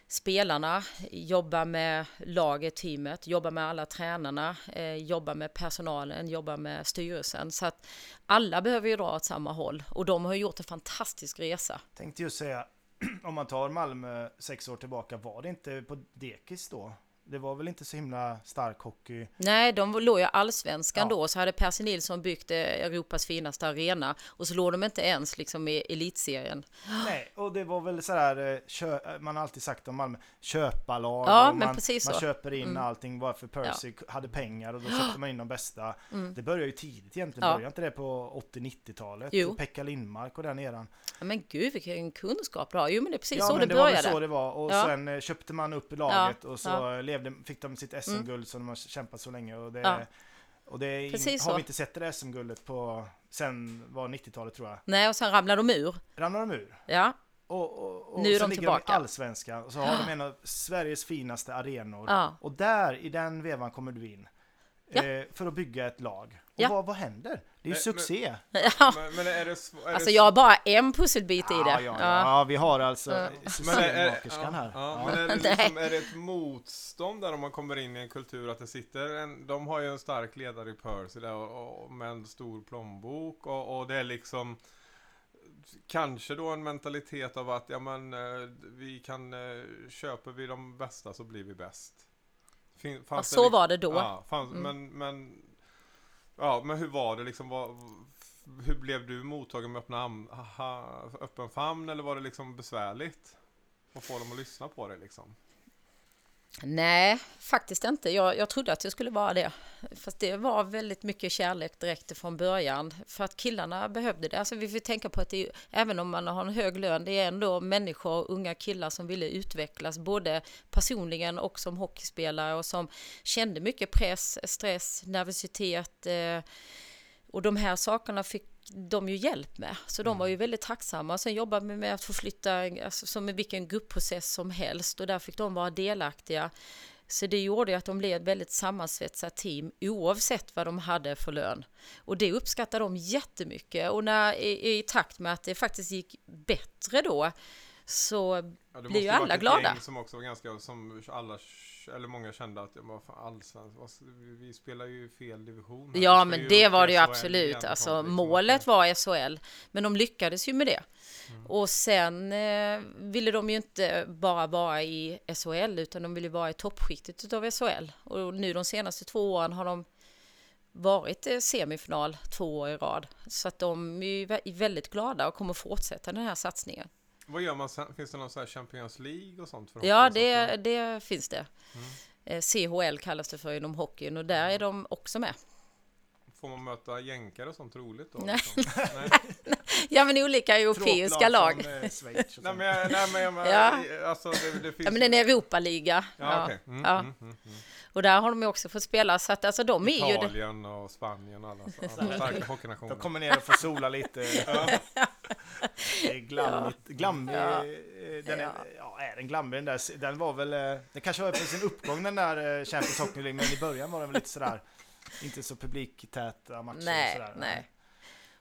spelarna, jobba med laget, teamet, jobba med alla tränarna, eh, jobba med personalen, jobba med styrelsen. Så att alla behöver ju dra åt samma håll och de har ju gjort en fantastisk resa. Tänkte just säga, om man tar Malmö sex år tillbaka, var det inte på dekis då? Det var väl inte så himla stark hockey? Nej, de låg ju allsvenskan Ja. då, så hade Percy Nilsson byggt eh, Europas finaste arena och så låg de inte ens liksom i elitserien. Nej, och det var väl sådär, eh, kö- man har alltid sagt om Malmö, köparlag. Ja, men man, man köper in Mm. allting bara för Percy hade pengar och då köpte man in de bästa. Det började ju tidigt egentligen, Ja. började inte det på 80-90-talet? Jo. Pekka Lindmark och den eran. Ja, Men gud vilken kunskap du har. Jo men det är precis Ja, så men det det var väl började. så det var. Och Ja. sen eh, köpte man upp laget och så ja. Levde, fick de sitt SM-guld som de har kämpat så länge. Och det, Ja. och det in, har så. vi inte sett det där SM-guldet på, sen var 90-talet tror jag. Nej, och sen ramlade de ur. Ramlade de ur. Ja, Och, och, och Nu är de ligger tillbaka. de i allsvenskan och så har de en av Sveriges finaste arenor. ja. Och där, i den vevan kommer du in. Ja. Eh, för att bygga ett lag. Och Ja. vad, vad händer? Det är ju Men- succé. ja. Men, men är det, är Alltså det jag har bara en pusselbit i Ja, det. ja, ja. ja, vi har alltså Ja. Men systemmakerskan här. Men är det, Nej. liksom, är det ett motstånd där om man kommer in i en kultur att det sitter en, de har ju en stark ledare i Percy där och, och med en stor plånbok och, och det är liksom kanske då en mentalitet av att ja men eh, vi kan, eh, köper vi de bästa så blir vi bäst. Fin, Ja, så det, var det då. Ja, fanns, Mm. men, men Ja, men hur var det liksom? Var, hur blev du mottagen med öppna, öppen famn eller var det liksom besvärligt? Att få dem att lyssna på dig liksom? Nej, faktiskt inte. Jag, jag trodde att det skulle vara det. Fast det var väldigt mycket kärlek direkt från början. För att killarna behövde det. Alltså vi får tänka på att det även om man har en hög lön, det är ändå människor, unga killar som ville utvecklas. Både personligen och som hockeyspelare och som kände mycket press, stress, nervositet. Eh, och de här sakerna fick de ju hjälp med. Så de var ju väldigt tacksamma. Sen jobbade vi med att få flytta, alltså, som i vilken gruppprocess som helst. Och där fick de vara delaktiga. Så det gjorde ju att de blev ett väldigt sammansvetsat team oavsett vad de hade för lön. Och det uppskattade de jättemycket. Och när, i, i takt med att det faktiskt gick bättre då så Ja, det Blir ju måste alla varit ett glada. gäng som också var ganska, som alla, eller många kände att, ja, vad fan, allsvenskt, vad- vi, spelar ju fel division. här. Ja, men det var det ju SHL absolut. Alltså, målet var SHL, men de lyckades ju med det. Mm. Och sen eh, ville de ju inte bara vara i SHL, utan de ville vara i toppskiktet utav SHL. Och nu de senaste två åren har de varit eh, semifinal två år i rad. Så att de är väldigt glada och kommer fortsätta den här satsningen. Vad gör man sen? Finns det någon sån här Champions League och sånt? För Ja, det, det finns det. Eh, CHL kallas det för inom hockeyn och där är de också med. Får man möta jänkare och sånt roligt då? Nej. liksom? nej. Ja, men olika europeiska lag. Från, eh, nej men, nej, men Ja. alltså det, det finns Ja, men det är en Europaliga. Ja, okej. Mm, ja. mm, mm, mm. Och där har de ju också fått spela, så att alltså de är ju... Italien och Spanien och alla, alla starka hockeynationer. De kommer ner och får sola lite. Det är glammigt. Glammig, Ja. eh, den är, Ja. är den glammig den där? Den var väl, eh, den kanske var på sin uppgång den där eh, Champions Hockey League, men i början var den väl lite sådär, inte så publiktäta matcher. och Nej, sådär. nej.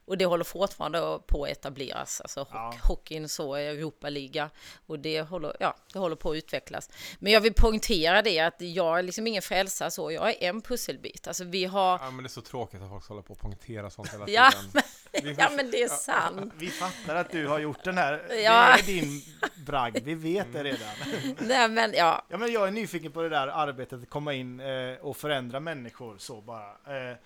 Och det håller fortfarande på att etableras, alltså Ja. hockeyn så, Europaliga. Och det håller, ja, det håller på att utvecklas. Men jag vill poängtera det att jag är liksom ingen frälsare så, jag är en pusselbit. Alltså vi har... Ja men det är så tråkigt att folk håller på och poängtera sånt hela Ja, tiden. Vi får- Ja men det är sant. Vi fattar att du har gjort den här, Ja. det är din bragd, vi vet det redan. Nej men ja, Ja, men jag är nyfiken på det där arbetet att komma in eh, och förändra människor så bara. Eh,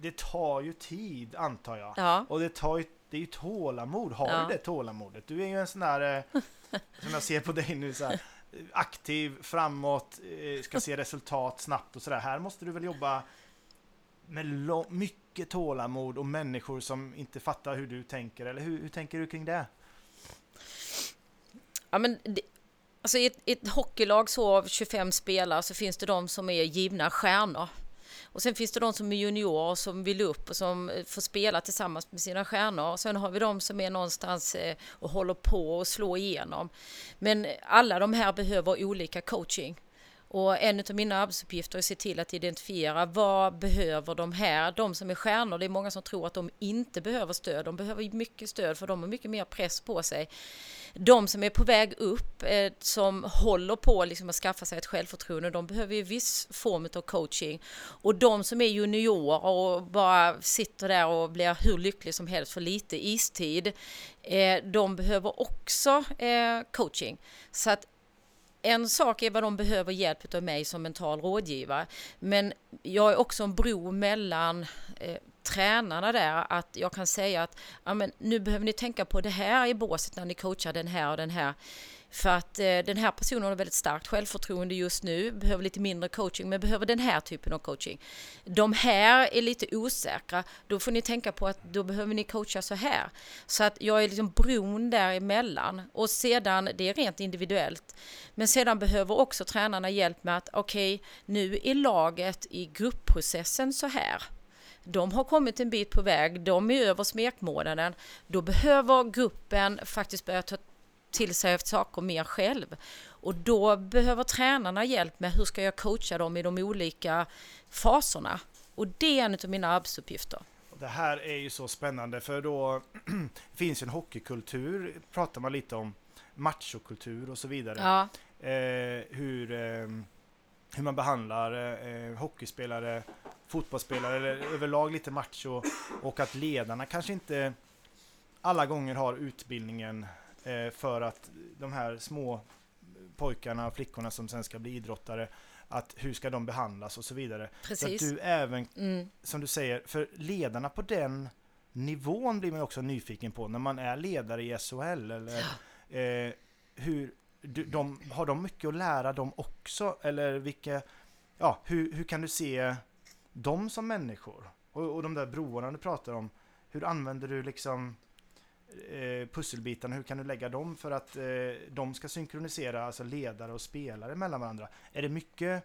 det tar ju tid antar jag. ja. Och det tar ju, det är ju tålamod. Har Ja. du det tålamodet? Du är ju en sån där, eh, som jag ser på dig nu, så här, aktiv, framåt, eh, ska se resultat snabbt och sådär. Här måste du väl jobba med mycket tålamod och människor som inte fattar hur du tänker. Eller hur, hur tänker du kring det? Ja, men det, alltså i ett, i ett hockeylag så av 25 spelare så finns det de som är givna stjärnor. Och sen finns det de som är juniorer som vill upp och som eh, får spela tillsammans med sina stjärnor. Och sen har vi de som är någonstans eh, och håller på att slå igenom. Men alla de här behöver olika coaching. Och en av mina arbetsuppgifter är att se till att identifiera vad behöver de här, de som är stjärnor. Det är många som tror att de inte behöver stöd. De behöver mycket stöd för de har mycket mer press på sig. De som är på väg upp, eh, som håller på liksom att skaffa sig ett självförtroende, de behöver ju viss form av coaching. Och de som är juniorer och bara sitter där och blir hur lycklig som helst för lite istid, eh, de behöver också eh, coaching. Så att en sak är vad de behöver hjälp av mig som mental rådgivare. Men jag är också en bro mellan eh, tränarna där. Att jag kan säga att ja, men nu behöver ni tänka på det här i båset när ni coachar den här och den här. För att eh, den här personen har väldigt starkt självförtroende just nu, behöver lite mindre coaching, men behöver den här typen av coaching. De här är lite osäkra, då får ni tänka på att då behöver ni coacha så här. Så att jag är liksom bron däremellan. Och sedan, det är rent individuellt. Men sedan behöver också tränarna hjälp med att okej, nu är laget i gruppprocessen så här. De har kommit en bit på väg, de är över smekmånaden. Då behöver gruppen faktiskt börja ta till sig saker mer själv. Och då behöver tränarna hjälp med hur ska jag coacha dem i de olika faserna. Och det är en av mina arbetsuppgifter. Det här är ju så spännande för då finns ju en hockeykultur, pratar man lite om machokultur och så vidare. Ja, Eh, hur, eh, hur man behandlar eh, hockeyspelare, fotbollsspelare eller överlag lite macho och att ledarna kanske inte alla gånger har utbildningen eh, för att de här små pojkarna och flickorna som sen ska bli idrottare att hur ska de behandlas och så vidare. Så att precis. du även Mm, som du säger, för ledarna på den nivån blir man också nyfiken på när man är ledare i SHL eller eh, hur du, de, har de mycket att lära dem också eller vilka, ja, hur, hur kan du se dem som människor? Och, och de där broarna du pratar om, hur använder du liksom eh, pusselbitarna, hur kan du lägga dem för att eh, de ska synkronisera, alltså ledare och spelare mellan varandra? Är det mycket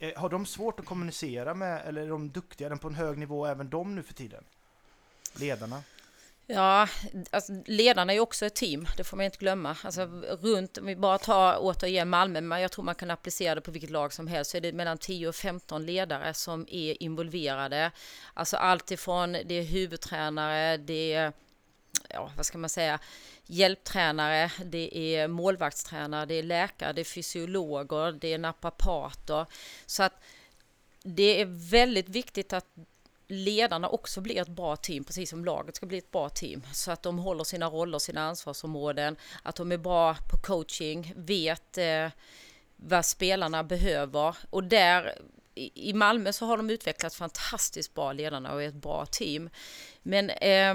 Eh, Har de svårt att kommunicera med, eller är de duktiga, är de på en hög nivå även de nu för tiden? Ledarna? Ja, alltså ledarna är ju också ett team, det får man inte glömma. Alltså runt, om vi bara tar återigen Malmö, men jag tror man kan applicera det på vilket lag som helst, så är det mellan 10 och 15 ledare som är involverade. Alltså allt ifrån, det är huvudtränare, det är, ja vad ska man säga, hjälptränare, det är målvaktstränare, det är läkare, det är fysiologer, det är naprapater. Så att det är väldigt viktigt att ledarna också blir ett bra team, precis som laget ska bli ett bra team. Så att de håller sina roller, sina ansvarsområden, att de är bra på coaching, vet eh, vad spelarna behöver. Och där i Malmö så har de utvecklat fantastiskt bra ledarna och är ett bra team. Men eh,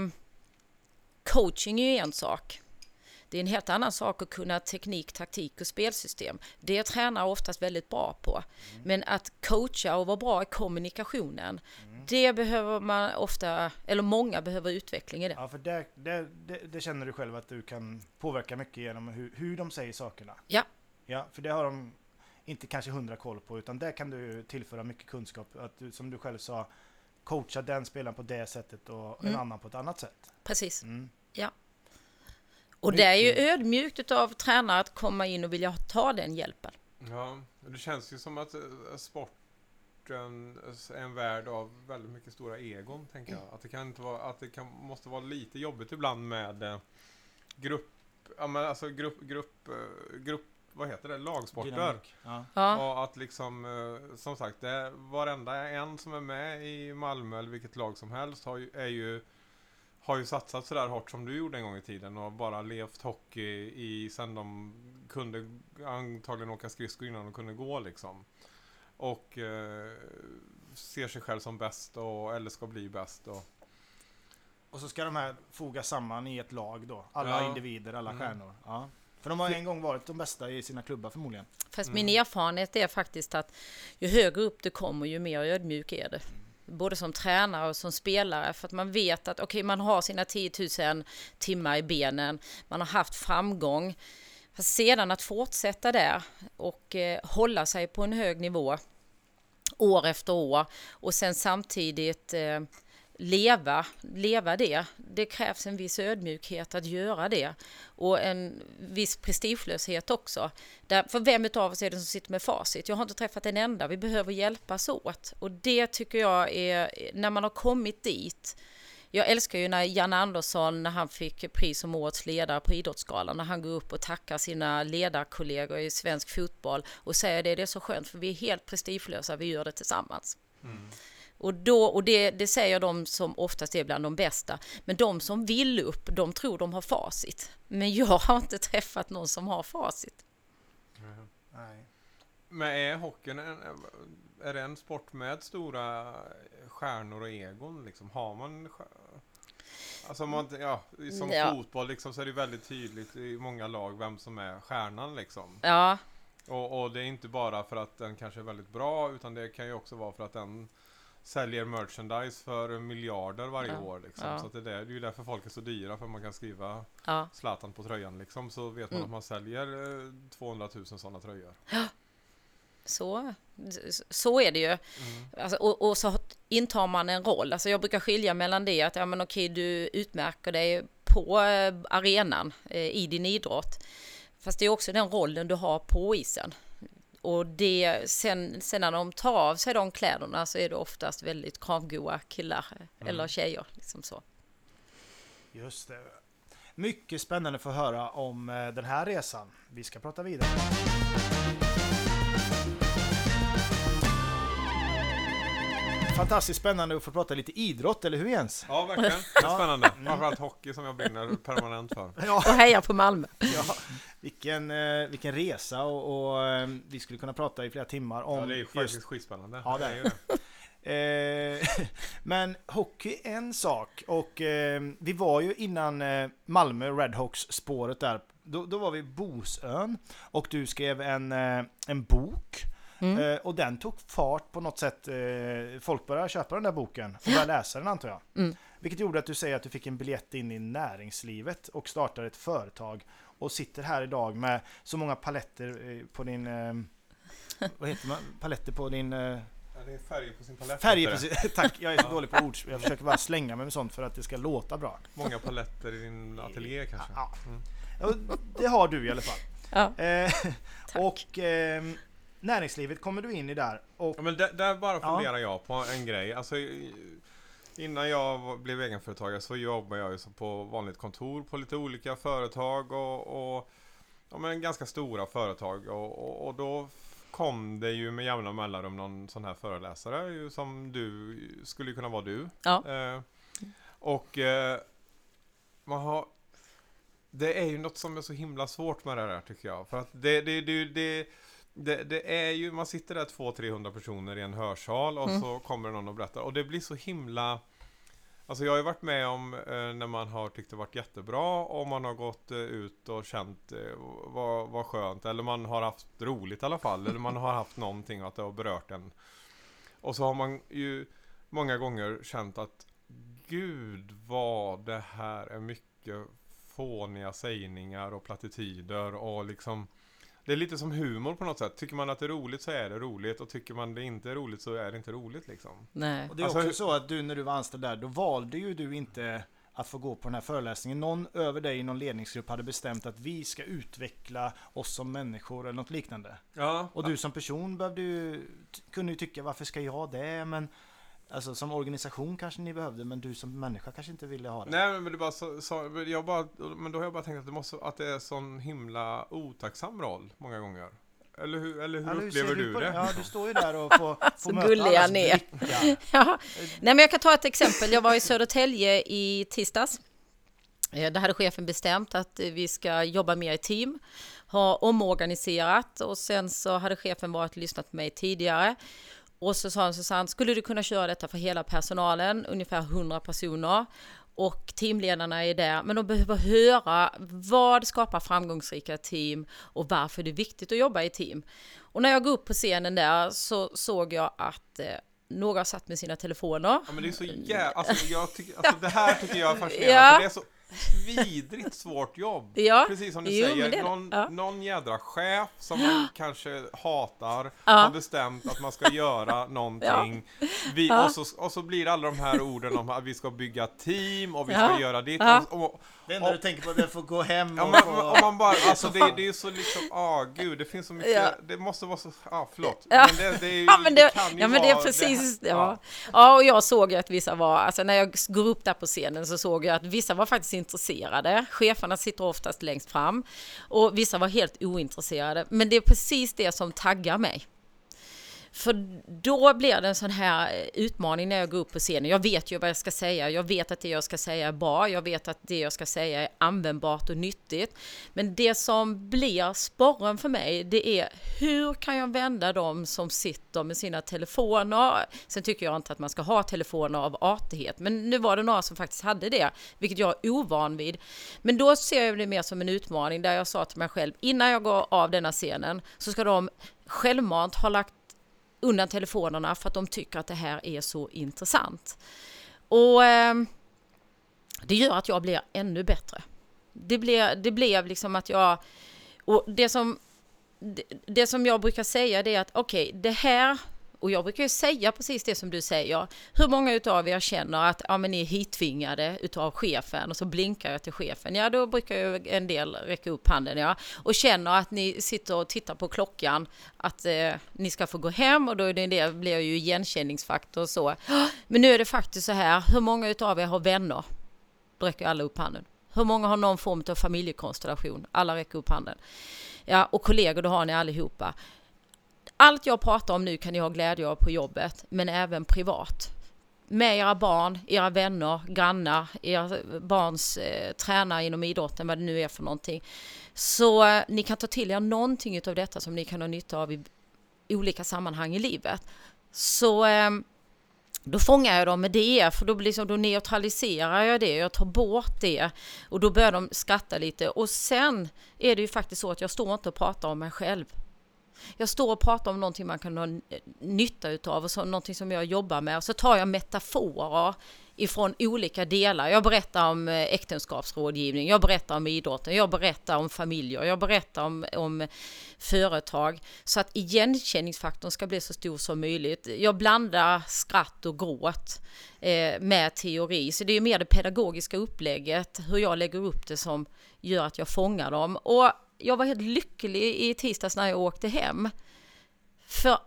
coaching är ju en sak. Det är en helt annan sak att kunna teknik, taktik och spelsystem. Det är tränare oftast väldigt bra på. Mm. Men att coacha och vara bra i kommunikationen, mm. det behöver man ofta, eller många behöver utveckling i det. Ja, för det, det, det, det känner du själv att du kan påverka mycket genom hur, hur de säger sakerna. Ja. Ja, för det har de inte kanske hundra koll på, utan där kan du tillföra mycket kunskap. Att du, som du själv sa, coacha den spelaren på det sättet och mm. en annan på ett annat sätt. Precis, mm. ja. Och det är ju ödmjukt av tränare att komma in och vilja ta den hjälpen. Ja, det känns ju som att eh, sporten är en värld av väldigt mycket stora egon, tänker jag. Att det kan inte vara, att det kan, måste vara lite jobbigt ibland med eh, grupp, ja men alltså grupp, grupp, eh, grupp vad heter det, lagsporter. Ja. Och att liksom, som sagt, det, varenda en som är med i Malmö eller vilket lag som helst har ju, är ju har ju satsat sådär hårt som du gjorde en gång i tiden och bara levt hockey i sen de kunde antagligen åka skridskor innan de kunde gå liksom. Och eh, ser sig själv som bäst och, eller ska bli bäst. Och, och så ska de här fogas samman i ett lag då? Alla ja. individer, alla mm. stjärnor? Ja. För de har en gång varit de bästa i sina klubbar förmodligen. Fast mm. min erfarenhet är faktiskt att ju högre upp du kommer ju mer ödmjuk är det. Mm både som tränare och som spelare för att man vet att okej, okay, man har sina 10 000 timmar i benen, man har haft framgång. Fast sedan att fortsätta där och eh, hålla sig på en hög nivå år efter år och sen samtidigt eh, leva, leva det. Det krävs en viss ödmjukhet att göra det och en viss prestigelöshet också. Där, för vem av oss är det som sitter med facit? Jag har inte träffat en enda, vi behöver hjälpas åt och det tycker jag är, när man har kommit dit jag älskar ju när Janne Andersson, när han fick pris som årets ledare på Idrottsgalan, när han går upp och tackar sina ledarkollegor i svensk fotboll och säger det, det är så skönt för vi är helt prestigelösa, vi gör det tillsammans. Mm. Och, då, och det, det säger de som oftast är bland de bästa. Men de som vill upp, de tror de har facit. Men jag har inte träffat någon som har facit. Nej. Men är hockeyn en, är det en sport med stora stjärnor och egon? Liksom? Har man Alltså man, ja, som ja. fotboll liksom, så är det väldigt tydligt i många lag vem som är stjärnan liksom. Ja. Och, och, det är inte bara för att den kanske är väldigt bra utan det kan ju också vara för att den säljer merchandise för miljarder varje ja. år. Liksom. Ja. Så det, är, det är ju därför folk är så dyra, för man kan skriva ja. Zlatan på tröjan liksom, så vet man mm. att man säljer 200 000 sådana tröjor. Så, så är det ju. Mm. Alltså, och, och, så intar man en roll. Alltså jag brukar skilja mellan det att ja, men okej, du utmärker dig på eh, arenan eh, i din idrott. Fast det är också den rollen du har på isen och det, sen, sen när de tar av sig de kläderna så är det oftast väldigt kravgoa killar mm. eller tjejer. Liksom så. Just det. Mycket spännande att få höra om eh, den här resan. Vi ska prata vidare. Fantastiskt spännande att få prata lite idrott, eller hur Jens? Ja, verkligen. Det är spännande. Framförallt hockey som jag brinner permanent för. Ja. Och heja på Malmö. Ja, vilken, eh, vilken resa och, och, eh, vi skulle kunna prata i flera timmar om... Ja, det är faktiskt just... skitspännande. Ja, det är det. Eh, men hockey är en sak och vi var ju innan Malmö Redhawks spåret där. Då, då var vi Bosön och du skrev en, en bok Mm. Eh, och den tog fart på något sätt. Eh, folk började köpa den där boken och började läsa den antar jag. Mm. Vilket gjorde att du säger att du fick en biljett in i näringslivet och startade ett företag. Och sitter här idag med så många paletter eh, på din... Eh, vad heter man? Paletter på din... Eh, ja, det är färger på sin palett. Färger på sin, tack, jag är så dålig på ord. Jag försöker bara slänga mig med sånt för att det ska låta bra. Många paletter i din ateljé kanske? Ja, mm. det har du i alla fall. Ja. Eh, och ehm, näringslivet kommer du in i där. Och, ja, men där, där bara funderar ja. jag på en grej. Alltså, innan jag blev egenföretagare så jobbade jag ju på vanligt kontor på lite olika företag och, och ja, men ganska stora företag. Och, och, och, då kom det ju med jämna mellanrum någon sån här föreläsare ju, som du skulle kunna vara du. Ja. Eh, och eh, man har det är ju något som är så himla svårt med det där tycker jag. För att det, det, det, det det, det är ju, man sitter där 200-300 personer i en hörsal och Mm. så kommer någon och berättar. Och det blir så himla... Alltså jag har ju varit med om eh, när man har tyckt det varit jättebra och man har gått eh, ut och känt eh, vad, vad skönt. Eller man har haft roligt i alla fall. Eller man har haft någonting att det har berört en. Och så har man ju många gånger känt att Gud vad det här är mycket fåniga sägningar och plattityder och liksom det är lite som humor på något sätt. Tycker man att det är roligt så är det roligt och tycker man det inte är roligt så är det inte roligt liksom. Nej. Och det är Alltså, också så att du när du var anställd där, då valde ju du inte att få gå på den här föreläsningen. Någon över dig i någon ledningsgrupp hade bestämt att vi ska utveckla oss som människor eller något liknande. Ja, Och du som person behövde ju, kunde ju tycka varför ska jag det? Men alltså som organisation kanske ni behövde, men du som människa kanske inte ville ha det. Nej men det bara så, så jag bara, men då har jag bara tänkt att det måste, att det är sån himla otacksam roll många gånger. Eller hur, eller hur hur upplever ser du på det? Ja, du står ju där och får, får möta gullig allas är. blickar. Ja. Nej, men jag kan ta ett exempel. Jag var i Södertälje i tisdags. Eh, Där hade chefen bestämt att vi ska jobba mer i team, ha omorganiserat och sen så hade chefen varit och lyssnat på mig tidigare. Och så sa han Susanne, skulle du kunna köra detta för hela personalen, ungefär 100 personer? Och teamledarna är där, men de behöver höra vad skapar framgångsrika team och varför det är viktigt att jobba i team. Och när jag går upp på scenen där så såg jag att eh, några satt med sina telefoner. Ja men det är så jävla, alltså, jag tycker, alltså det här tycker jag är fascinerande Ja. för det är så vidrigt svårt jobb. Ja, Precis som du jo, säger, det någon, Ja. någon jädra chef som man kanske hatar Ja. har bestämt att man ska göra någonting. Vi, och, så, och så blir alla de här orden om att vi ska bygga team och vi ska göra ditt. Och, och, Det enda du tänker på är att få gå hem Ja, och men, få... om man bara, alltså det, det är så liksom, ah gud, det finns så mycket, Ja. det måste vara så, ah förlåt. Ja. Men det, det, är Ja men det, kan ju ja, men det är precis här- ja. ja, och jag såg ju att vissa var, alltså när jag går upp där på scenen så såg jag att vissa var faktiskt intresserade. Cheferna sitter oftast längst fram och vissa var helt ointresserade. Men det är precis det som taggar mig. För då blir det en sån här eh, utmaning när jag går upp på scenen. Jag vet ju vad jag ska säga. Jag vet att det jag ska säga är bra. Jag vet att det jag ska säga är användbart och nyttigt. Men det som blir sporren för mig, det är hur kan jag vända dem som sitter med sina telefoner? Sen tycker jag inte att man ska ha telefoner av artighet, men nu var det några som faktiskt hade det, vilket jag är ovan vid. Men då ser jag det mer som en utmaning där jag sa till mig själv, innan jag går av denna scenen så ska de självmant ha lagt undan telefonerna för att de tycker att det här är så intressant. Och eh, det gör att jag blir ännu bättre. Det blev, det blev liksom att jag... Och det som, det, det som jag brukar säga det är att okej, det här... Och jag brukar ju säga precis det som du säger. Hur många utav er känner att ja, men ni är hittvingade utav chefen och så blinkar jag till chefen. Ja, då brukar ju en del räcka upp handen. Ja. Och känner att ni sitter och tittar på klockan att eh, ni ska få gå hem och då är det, det blir ju igenkänningsfaktor och så. Men nu är det faktiskt så här, hur många utav er har vänner? Då räcker alla upp handen. Hur många har någon form av familjekonstellation? Alla räcker upp handen. Ja, och kollegor, då har ni allihopa. Allt jag pratar om nu kan ni ha glädje av på jobbet, men även privat. Med era barn, era vänner, grannar, era barns eh, tränare inom idrotten, vad det nu är för någonting. Så eh, ni kan ta till er någonting av detta som ni kan ha nytta av i olika sammanhang i livet. Så eh, då fångar jag dem med det, för då, liksom, då neutraliserar jag det, jag tar bort det och då börjar de skratta lite. Och sen är det ju faktiskt så att jag står inte och pratar om mig själv. Jag står och pratar om någonting man kan ha nytta utav och så, någonting som jag jobbar med. Och så tar jag metaforer ifrån olika delar. Jag berättar om eh, äktenskapsrådgivning, jag berättar om idrotten, jag berättar om familjer, jag berättar om, om företag. Så att igenkänningsfaktorn ska bli så stor som möjligt. Jag blandar skratt och gråt eh, med teori. Så det är mer det pedagogiska upplägget, hur jag lägger upp det som gör att jag fångar dem. Och jag var helt lycklig i tisdags när jag åkte hem. För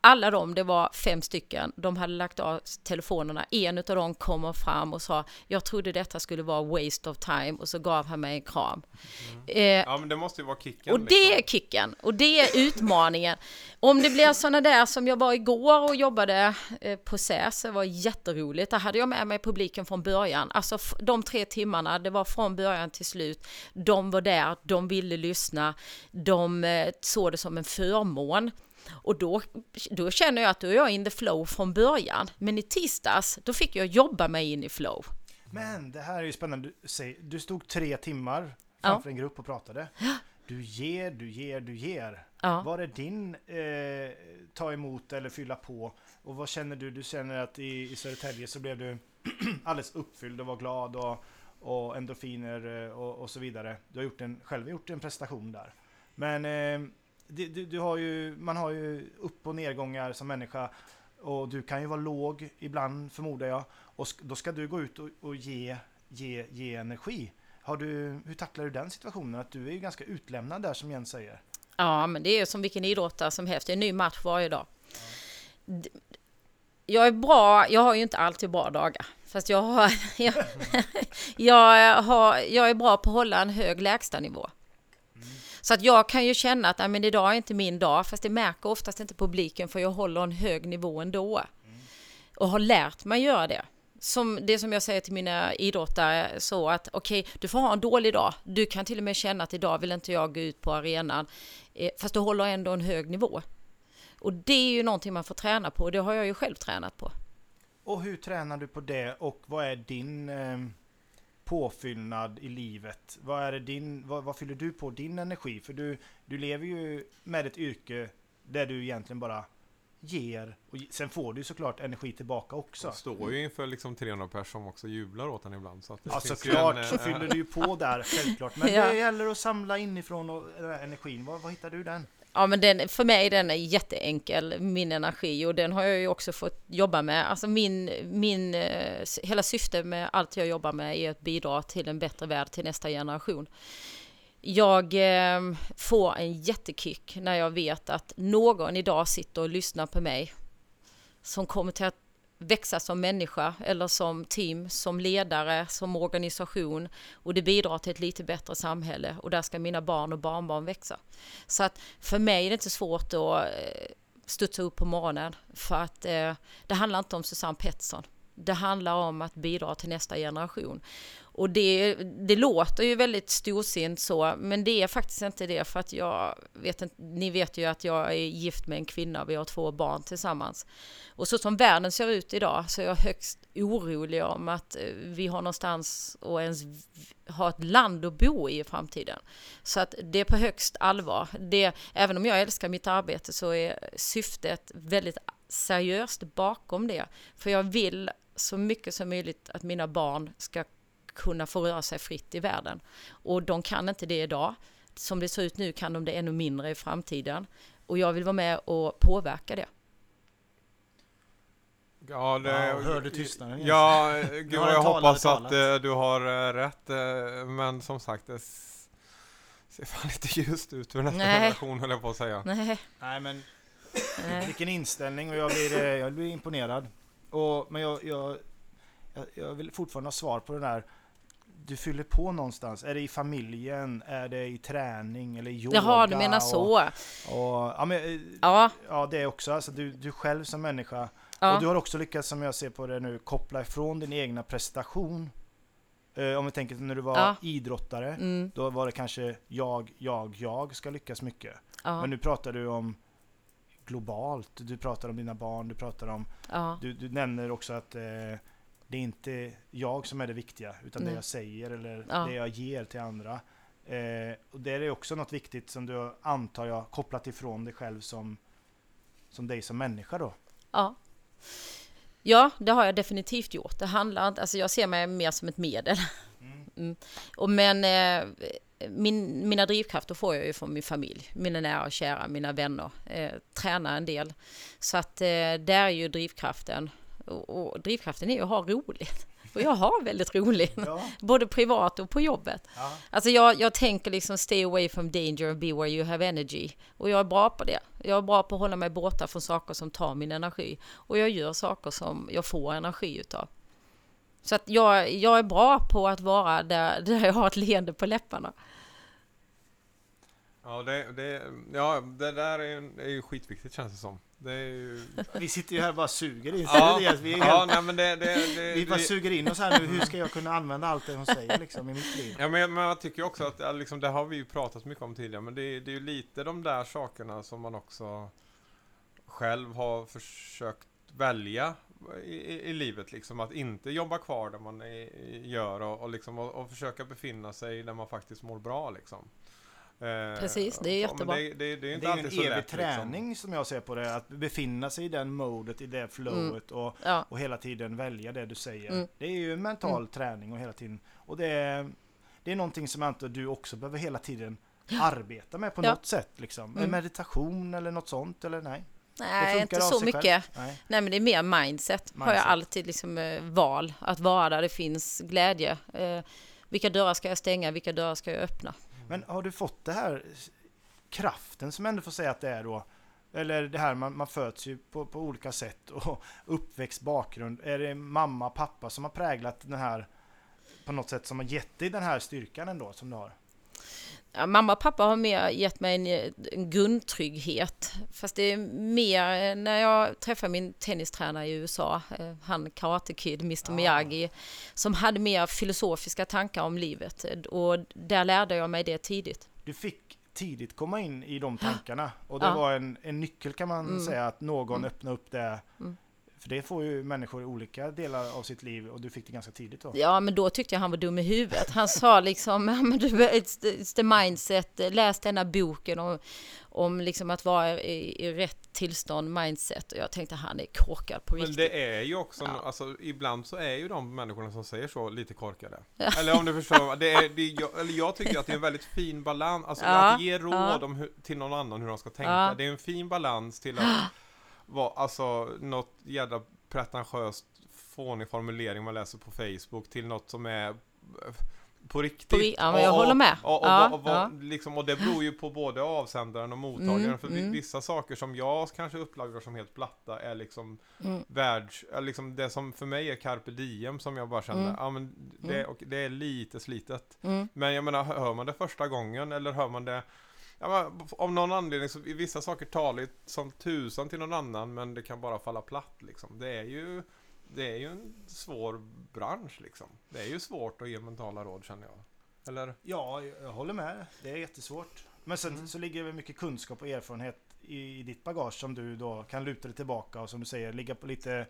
alla de, det var fem stycken, de hade lagt av telefonerna. En av dem kommer fram och sa, jag trodde detta skulle vara waste of time och så gav han mig en kram. Mm. Eh, ja, men det måste ju vara kicken. Och det liksom. är kicken och det är utmaningen. Om det blir sådana där som jag var igår och jobbade eh, på SÄS, det var jätteroligt. Där hade jag med mig publiken från början. Alltså de tre timmarna, det var från början till slut. De var där, de ville lyssna, de eh, såg det som en förmån. Och då, då känner jag att då är jag in the flow från början. Men i tisdags, då fick jag jobba mig in i flow. Men det här är ju spännande. Du stod tre timmar framför ja. en grupp och pratade. Du ger, du ger, du ger. Ja. Var är din eh, ta emot eller fylla på? Och vad känner du? Du känner att i, i Södertälje så blev du alldeles uppfylld och var glad och, och endorfiner eh, och, och så vidare. Du har gjort en, själv gjort en prestation där. Men eh, du, du, du, har ju, man har ju upp och nedgångar som människa. Och du kan ju vara låg ibland förmodar jag. Och då ska du gå ut och, och ge, ge, ge energi. Har du, hur tacklar du den situationen? Att du är ju ganska utlämnad där som Jens säger. Ja, men det är som vilken idrottare som helst. Det är en ny match varje dag. Ja. Jag är bra, jag har ju inte alltid bra dagar. Fast jag, har, jag, jag, har, jag är bra på att hålla en hög lägstanivå. Så att jag kan ju känna att men idag är inte min dag, fast det märker oftast inte publiken för jag håller en hög nivå ändå. Mm. Och har lärt mig göra det. Som det som jag säger till mina idrottare så att okej, okay, du får ha en dålig dag. Du kan till och med känna att idag vill inte jag gå ut på arenan. Eh, fast du håller ändå en hög nivå. Och det är ju någonting man får träna på och det har jag ju själv tränat på. Och hur tränar du på det och vad är din eh påfyllnad i livet? Vad, är det din, vad, vad, fyller du på din energi? För du, du lever ju med ett yrke där du egentligen bara ger och sen får du såklart energi tillbaka också. Du står ju inför liksom 300 personer som också jublar åt en ibland. Så att det ja såklart en, så äh, fyller du ju på där självklart. Men ja. det gäller att samla inifrån och, äh, energin. Var, var hittar du den? Ja men den, för mig den är jätteenkel, min energi och den har jag ju också fått jobba med. Alltså min, min, eh, hela syfte med allt jag jobbar med är att bidra till en bättre värld till nästa generation. Jag eh, får en jättekick när jag vet att någon idag sitter och lyssnar på mig som kommer till att växa som människa eller som team, som ledare, som organisation och det bidrar till ett lite bättre samhälle och där ska mina barn och barnbarn växa. Så att för mig är det inte svårt att eh, studsa upp på morgonen för att eh, det handlar inte om Susanne Pettersson. Det handlar om att bidra till nästa generation. Och det, det låter ju väldigt storsint så, men det är faktiskt inte det för att jag vet inte, ni vet ju att jag är gift med en kvinna, vi har två barn tillsammans. Och så som världen ser ut idag så är jag högst orolig om att eh, vi har någonstans och ens ha ett land att bo i i framtiden. Så att det är på högst allvar. Det, även om jag älskar mitt arbete så är syftet väldigt seriöst bakom det. För jag vill så mycket som möjligt att mina barn ska kunna få röra sig fritt i världen. Och de kan inte det idag. Som det ser ut nu kan de det ännu mindre i framtiden. Och jag vill vara med och påverka det. Ja, det, ja, hörde tystnaden? Ja, gud, jag hoppas att uh, du har uh, rätt. Uh, men som sagt, det ser fan inte ljust ut för nästa Nej. generation höll jag på att säga. Nej, Nej men Nej. vilken inställning och jag blir, jag blir imponerad. Och, men jag, jag, jag vill fortfarande ha svar på den där du fyller på någonstans? Är det i familjen? Är det i träning eller yoga? Jaha, du menar så. Och, ja, men, eh, ja. ja, det också. Alltså, du, du själv som människa. Ja. Och du har också lyckats, som jag ser på det nu, koppla ifrån din egna prestation. Eh, om vi tänker när du var ja. idrottare, mm. då var det kanske jag, jag, jag ska lyckas mycket. Ja. Men nu pratar du om globalt. Du pratar om dina barn, du pratar om... Du, du nämner också att eh, det är inte jag som är det viktiga, utan Nej. det jag säger eller ja. det jag ger till andra. Eh, och det är också något viktigt som du antar jag kopplat ifrån dig själv som, som dig som människa då. Ja. Ja, det har jag definitivt gjort. Det handlar inte, alltså jag ser mig mer som ett medel. Mm. Mm. Och men eh, min, mina drivkrafter får jag ju från min familj, mina nära och kära, mina vänner. Eh, tränar en del. Så att eh, där är ju drivkraften och, och drivkraften är att ha roligt. Och jag har väldigt roligt. Ja. Både privat och på jobbet. Ja. Alltså jag, jag tänker liksom stay away from danger and be where you have energy. Och jag är bra på det. Jag är bra på att hålla mig borta från saker som tar min energi. Och jag gör saker som jag får energi utav. Så att jag, jag är bra på att vara där, där jag har ett leende på läpparna. Ja, det, det, ja, det där är, ju- är ju skitviktigt känns det som. Det ju... Vi sitter ju här och bara suger in Ja, ja. vi, ja helt, nej, men det, det, det, vi bara det, suger in oss här nu. Hur ska jag kunna använda allt det hon säger liksom i mitt liv? Ja, men, men jag tycker också att liksom, det har vi ju pratat mycket om tidigare, men det, är- det är ju lite de där sakerna som man också själv har försökt välja i, i, i livet, liksom att inte jobba kvar där man är, gör och, och, liksom, och, och försöka befinna sig där man faktiskt mår bra. Liksom. Eh, Precis, det är ja, jättebra. Det, det, det är Det inte är ju en så evig lätt. träning som jag ser på det. Att befinna sig i den modet, i det flowet och, Ja, och hela tiden välja det du säger. Mm. Det är ju en mental träning och hela tiden. Och det är, det är någonting som antar du också behöver hela tiden arbeta med på Ja. något sätt. Liksom. Mm. Meditation eller något sånt eller nej? Det nej, funkar inte så mycket. Nej. Nej, men det är mer mindset. Har jag Mindset. alltid liksom eh, val. Att vara där det finns glädje. Eh, vilka dörrar ska jag stänga? Vilka dörrar ska jag öppna? Men har du fått det här kraften som ändå får säga att det är då? Eller det här man, man föds ju på, på olika sätt och uppväxt bakgrund. Är det mamma, pappa som har präglat den här på något sätt som har gett dig den här styrkan ändå som du har? Ja, mamma och pappa har mer gett mig en, en grundtrygghet. Fast det är mer när jag träffade min tennistränare i USA, eh, han Karate Kid, Mr Ah. Miyagi, som hade mer filosofiska tankar om livet. Och där lärde jag mig det tidigt. Du fick tidigt komma in i de tankarna och det Ja. var en, en nyckel kan man Mm. säga att någon Mm. öppnade upp det. Mm. För det får ju människor i olika delar av sitt liv och du fick det ganska tidigt då. Ja, men då tyckte jag han var dum i huvudet. Han sa liksom, "Ja, men du, it's the, it's the mindset, läs denna boken om, om liksom att vara i, i rätt tillstånd, mindset. Och jag tänkte han är korkad på Men riktigt. det är ju också, Ja. alltså ibland så är ju de människorna som säger så lite korkade. Ja. Eller om du förstår, det är, det är, jag, eller jag tycker att det är en väldigt fin balans, alltså Ja, att ge råd ja. om hur, till någon annan hur de ska tänka. Ja. Det är en fin balans till att vara, alltså något jävla pretentiöst fånig formulering man läser på Facebook till något som är eh, på riktigt. Ja, men jag håller med. Och, och, Ja, och, och, ja. liksom, och det beror ju på både avsändaren och mottagaren. Mm, för mm. vissa saker som jag kanske upplagrar som helt platta är liksom Mm. världs, liksom det som för mig är carpe diem som jag bara känner, Mm. ja men det, och det är lite slitet. Mm. Men jag menar, hör man det första gången eller hör man det Ja, men, av någon anledning så vissa saker talar ju som tusan till någon annan men det kan bara falla platt liksom. Det är ju Det är ju en svår bransch liksom. Det är ju svårt att ge mentala råd känner jag. Eller? Ja, jag håller med. Det är jättesvårt. Men sen Mm. så ligger det mycket kunskap och erfarenhet i, i ditt bagage som du då kan luta dig tillbaka och som du säger ligga på lite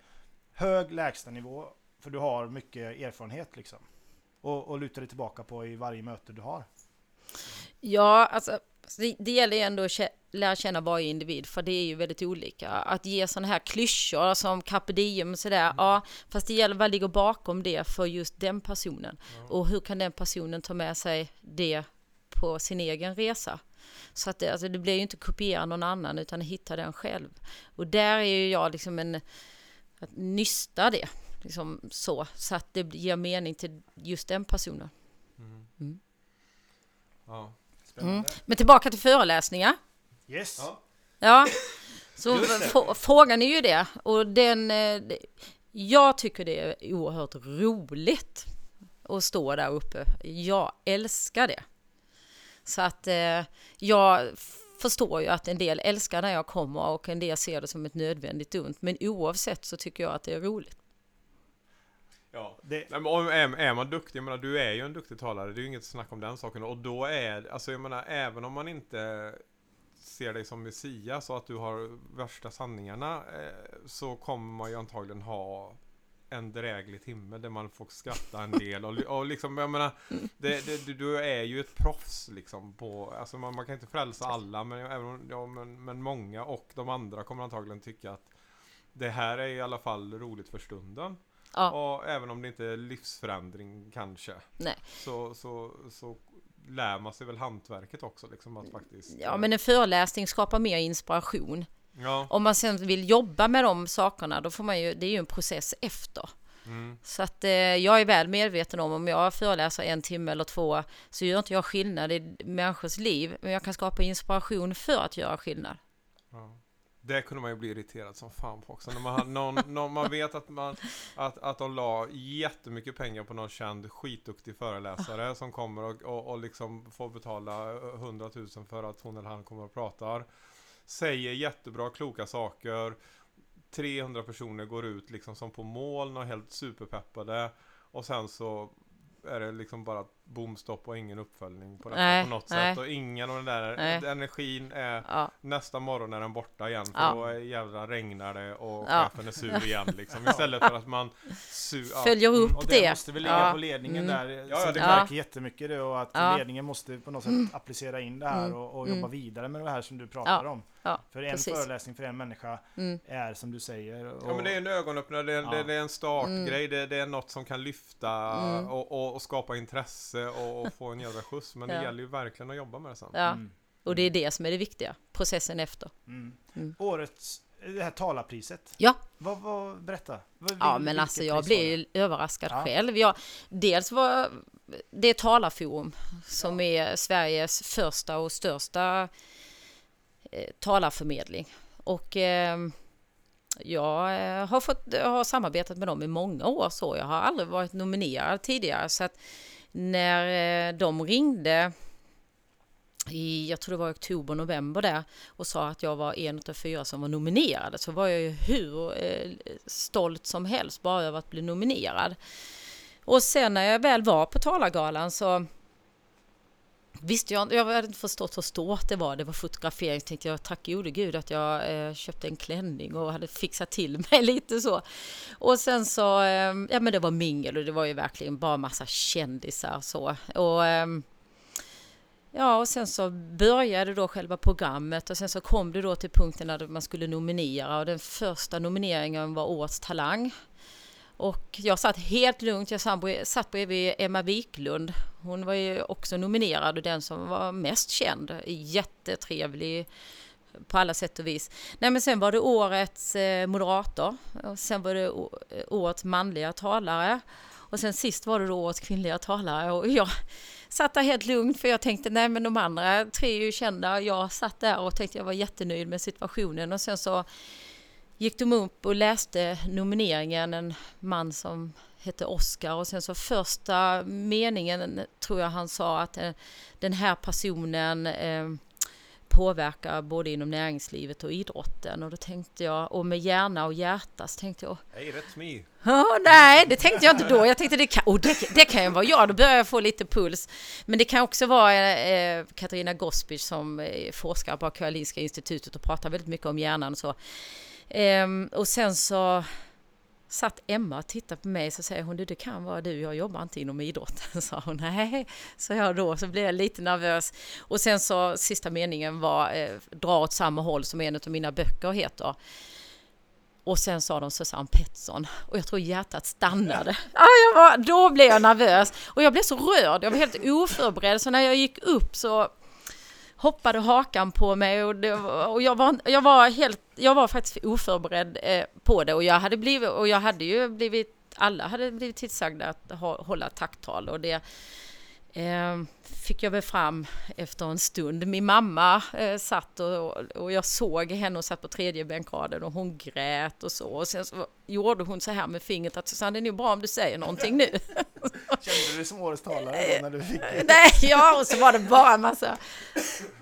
hög lägstanivå. För du har mycket erfarenhet liksom. Och, och luta dig tillbaka på i varje möte du har. Ja, alltså det, det gäller ju ändå att lära känna varje individ, för det är ju väldigt olika. Att ge sådana här klyschor som carpe diem och sådär, ja, fast det gäller vad ligger bakom det för just den personen. Och hur kan den personen ta med sig det på sin egen resa? Så att det, alltså det blir ju inte kopiera någon annan, utan hitta den själv. Och där är ju jag liksom en, att nysta det, liksom så, så att det ger mening till just den personen. Mm. Ja. Spännande. Men tillbaka till föreläsningar. Yes. Ja. Ja, så frågan är ju det. Och den, eh, jag tycker det är oerhört roligt att stå där uppe. Jag älskar det. Så att eh, jag förstår ju att en del älskar när jag kommer och en del ser det som ett nödvändigt ont. Men oavsett så tycker jag att det är roligt. Ja. Det, Nej, men om- är, är man duktig, jag menar du är ju en duktig talare, det är ju inget snack om den saken. Och då är, alltså jag menar även om man inte ser dig som Messias så att du har värsta sanningarna eh, så kommer man ju antagligen ha en dräglig timme där man får skratta en del och, och liksom, jag menar det, det, du, är ju ett proffs liksom på, alltså man, man kan inte frälsa alla men, även ja, men, men många och de andra kommer antagligen tycka att det här är i alla fall roligt för stunden. Ja, Och även om det inte är livsförändring kanske. nej. Så, så, så lär man sig väl hantverket också liksom att faktiskt. ja, men en föreläsning skapar mer inspiration. Ja, Om man sen vill jobba med de sakerna, då får man ju, det är ju en process efter. Mm. Så att eh, jag är väl medveten om om jag föreläser en timme eller två så gör inte jag skillnad i människors liv, men jag kan skapa inspiration för att göra skillnad. Ja. Det kunde man ju bli irriterad som fan på också. När man, någon, någon, man vet att, man, att, att de la jättemycket pengar på någon känd skitduktig föreläsare som kommer och, och, och liksom får betala 100 000 för att hon eller han kommer och pratar. Säger jättebra, kloka saker. 300 personer går ut liksom som på moln och helt superpeppade. Och sen så är det liksom bara bomstopp och ingen uppföljning på detta Nej, på något nej. sätt. Och ingen av den där Nej. energin är Ja, Nästa morgon är den borta igen för Ja. då är jävla regnar det och Ja. chefen är sur igen liksom. Istället för att man su- ja. följer upp Och det det. måste väl ligga Ja. på ledningen Mm. där. Ja, så ja, det märker jättemycket det och att Ja. ledningen måste på något sätt applicera in det här Mm. och, och Mm. jobba vidare med det här som du pratar om. Ja, För en precis. föreläsning för en människa Mm. är som du säger. Och, Ja men det är en ögonöppnare, det är, Ja. det, det är en startgrej, Mm. det, det är något som kan lyfta Mm. och, och, och skapa intresse och, och få en jävla skjuts. Men det Ja. gäller ju verkligen att jobba med det sen. Ja, Mm. och det är det som är det viktiga, processen efter. Mm. Mm. Årets, det här talarpriset. Ja. Vad, vad, berätta. Vad, Ja, men alltså jag blev det? ju överraskad Ja. själv. Jag, dels var det är Talarforum som är Sveriges första och största eh, talarförmedling. Och eh, jag har, fått, har samarbetat med dem i många år så. Jag har aldrig varit nominerad tidigare. Så att när eh, de ringde i, jag tror det var oktober, november där och sa att jag var en av fyra som var nominerade så var jag ju hur eh, stolt som helst bara över att bli nominerad. Och sen när jag väl var på talargalan så Visst, jag jag hade inte förstått hur stort det var. Det var fotografering. Så tänkte jag tack gode gud att jag eh, köpte en klänning och hade fixat till mig lite så. Och sen så, eh, ja men det var mingel och det var ju verkligen bara massa kändisar så. Och eh, Ja, och sen så började då själva programmet och sen så kom det då till punkten när man skulle nominera och den första nomineringen var Årets Talang. Och jag satt helt lugnt, jag satt bredvid Emma Wiklund. Hon var ju också nominerad och den som var mest känd. Jättetrevlig på alla sätt och vis. Nej men sen var det årets eh, moderator och sen var det eh, årets manliga talare. Och sen sist var det då årets kvinnliga talare och jag satt där helt lugnt för jag tänkte nej men de andra tre är ju kända. Jag satt där och tänkte jag var jättenöjd med situationen och sen så gick de upp och läste nomineringen, en man som hette Oscar och sen så första meningen tror jag han sa att eh, den här personen eh, påverkar både inom näringslivet och idrotten och då tänkte jag, och med hjärna och hjärta så tänkte jag Hey, that's me. Ja, nej, det tänkte jag inte då. Jag tänkte det kan, oh, det, det kan ju vara jag, då börjar jag få lite puls. Men det kan också vara eh, Katarina Gospic som eh, forskar på Karolinska institutet och pratar väldigt mycket om hjärnan och så. Ehm, och sen så satt Emma och tittade på mig så säger hon, du det kan vara du, jag jobbar inte inom idrotten, sa hon. Nej, så jag då, så blev jag lite nervös. Och sen så sista meningen var, eh, dra åt samma håll som en av mina böcker heter. Och sen sa de Susanne Pettersson och jag tror hjärtat stannade. Ja, jag var, då blev jag nervös och jag blev så rörd, jag var helt oförberedd. Så när jag gick upp så hoppade hakan på mig och, det, och jag, var, jag, var helt, jag var faktiskt oförberedd eh, på det. Och jag hade blivit, och jag hade ju blivit, alla hade blivit tillsagda att ha, hålla tacktal och det eh, fick jag väl fram efter en stund. Min mamma eh, satt och, och jag såg henne och satt på tredje bänkraden och hon grät och så. Och sen så gjorde hon så här med fingret att Susanne, det är nog bra om du säger någonting nu. Kände du dig som årets talare när du fick Nej, ja, och så var det bara en massa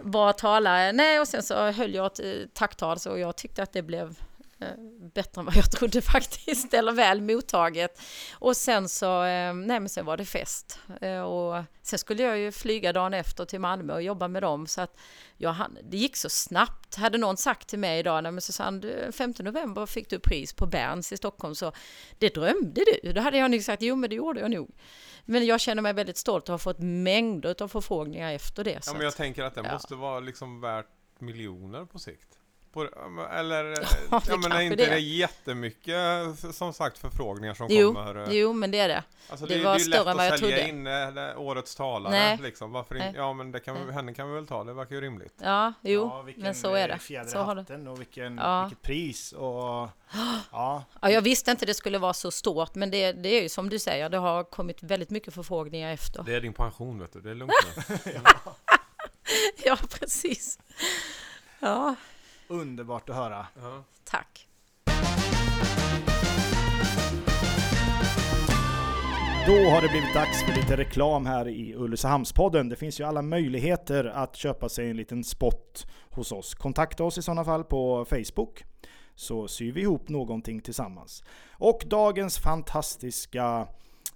bra talare. Nej, och sen så höll jag ett eh, tacktal så jag tyckte att det blev bättre än vad jag trodde faktiskt, eller väl mottaget. Och sen så, eh, nej men sen var det fest. Eh, Och sen skulle jag ju flyga dagen efter till Malmö och jobba med dem så att jag det gick så snabbt. Hade någon sagt till mig idag, nej men Susanne, du, 5 november fick du pris på Berns i Stockholm så det drömde du. Då hade jag nog sagt, jo men det gjorde jag nog. Men jag känner mig väldigt stolt och har fått mängder av förfrågningar efter det. Ja men jag att- tänker att det ja. måste vara liksom värt miljoner på sikt. På Eller, Ja, det ja men är inte det det är. jättemycket som sagt förfrågningar som Jo, kommer? eh, Jo, men det är det. Alltså det det, var det är ju lätt större än vad jag att sälja trodde. in eh, årets talare Nej. liksom. Varför Nej. inte? Ja men det kan vi, Nej. henne kan vi väl ta, det verkar ju rimligt. Ja, jo, Ja, vilken, men så är eh, det. Fjäder Så har det. hatten och vilken, Ja. vilket pris och ja. Ja, jag visste inte det skulle vara så stort, men det, det är ju som du säger, det har kommit väldigt mycket förfrågningar efter. Det är din pension vet du, det är lugnt nu. Ja, precis. Ja, Underbart att höra. ja. tack. Då har det blivit dags för lite reklam här i Ulricehamnspodden. Det finns ju alla möjligheter att köpa sig en liten spot hos oss. Kontakta oss i sådana fall på Facebook så syr vi ihop någonting tillsammans. Och dagens fantastiska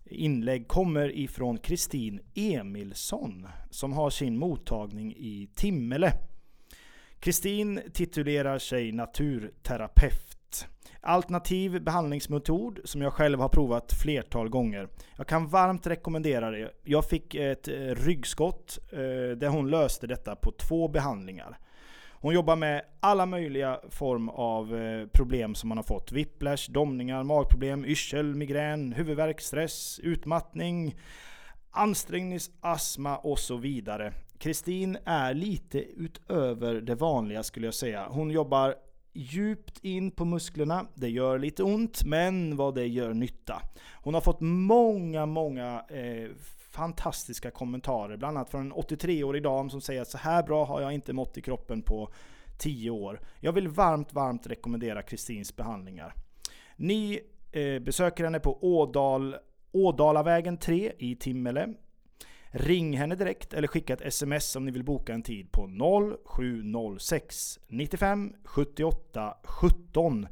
inlägg kommer ifrån Kristin Emilsson som har sin mottagning i Timmele. Kristin titulerar sig naturterapeut. Alternativ behandlingsmetod som jag själv har provat flertal gånger. Jag kan varmt rekommendera det. Jag fick ett eh, ryggskott eh, där hon löste detta på två behandlingar. Hon jobbar med alla möjliga form av eh, problem som man har fått. Whiplash, domningar, magproblem, yrsel, migrän, huvudvärk, stress, utmattning, ansträngningsastma och så vidare. Kristin är lite utöver det vanliga skulle jag säga. Hon jobbar djupt in på musklerna. Det gör lite ont, men vad det gör nytta. Hon har fått många, många eh, fantastiska kommentarer. Bland annat från en 83-årig dam som säger att så här bra har jag inte mått i kroppen på 10 år. Jag vill varmt, varmt rekommendera Kristins behandlingar. Ni eh, besöker henne på Ådal, Ådalavägen 3 i Timmele. Ring henne direkt eller skicka ett sms om ni vill boka en tid på 0706 95 78 17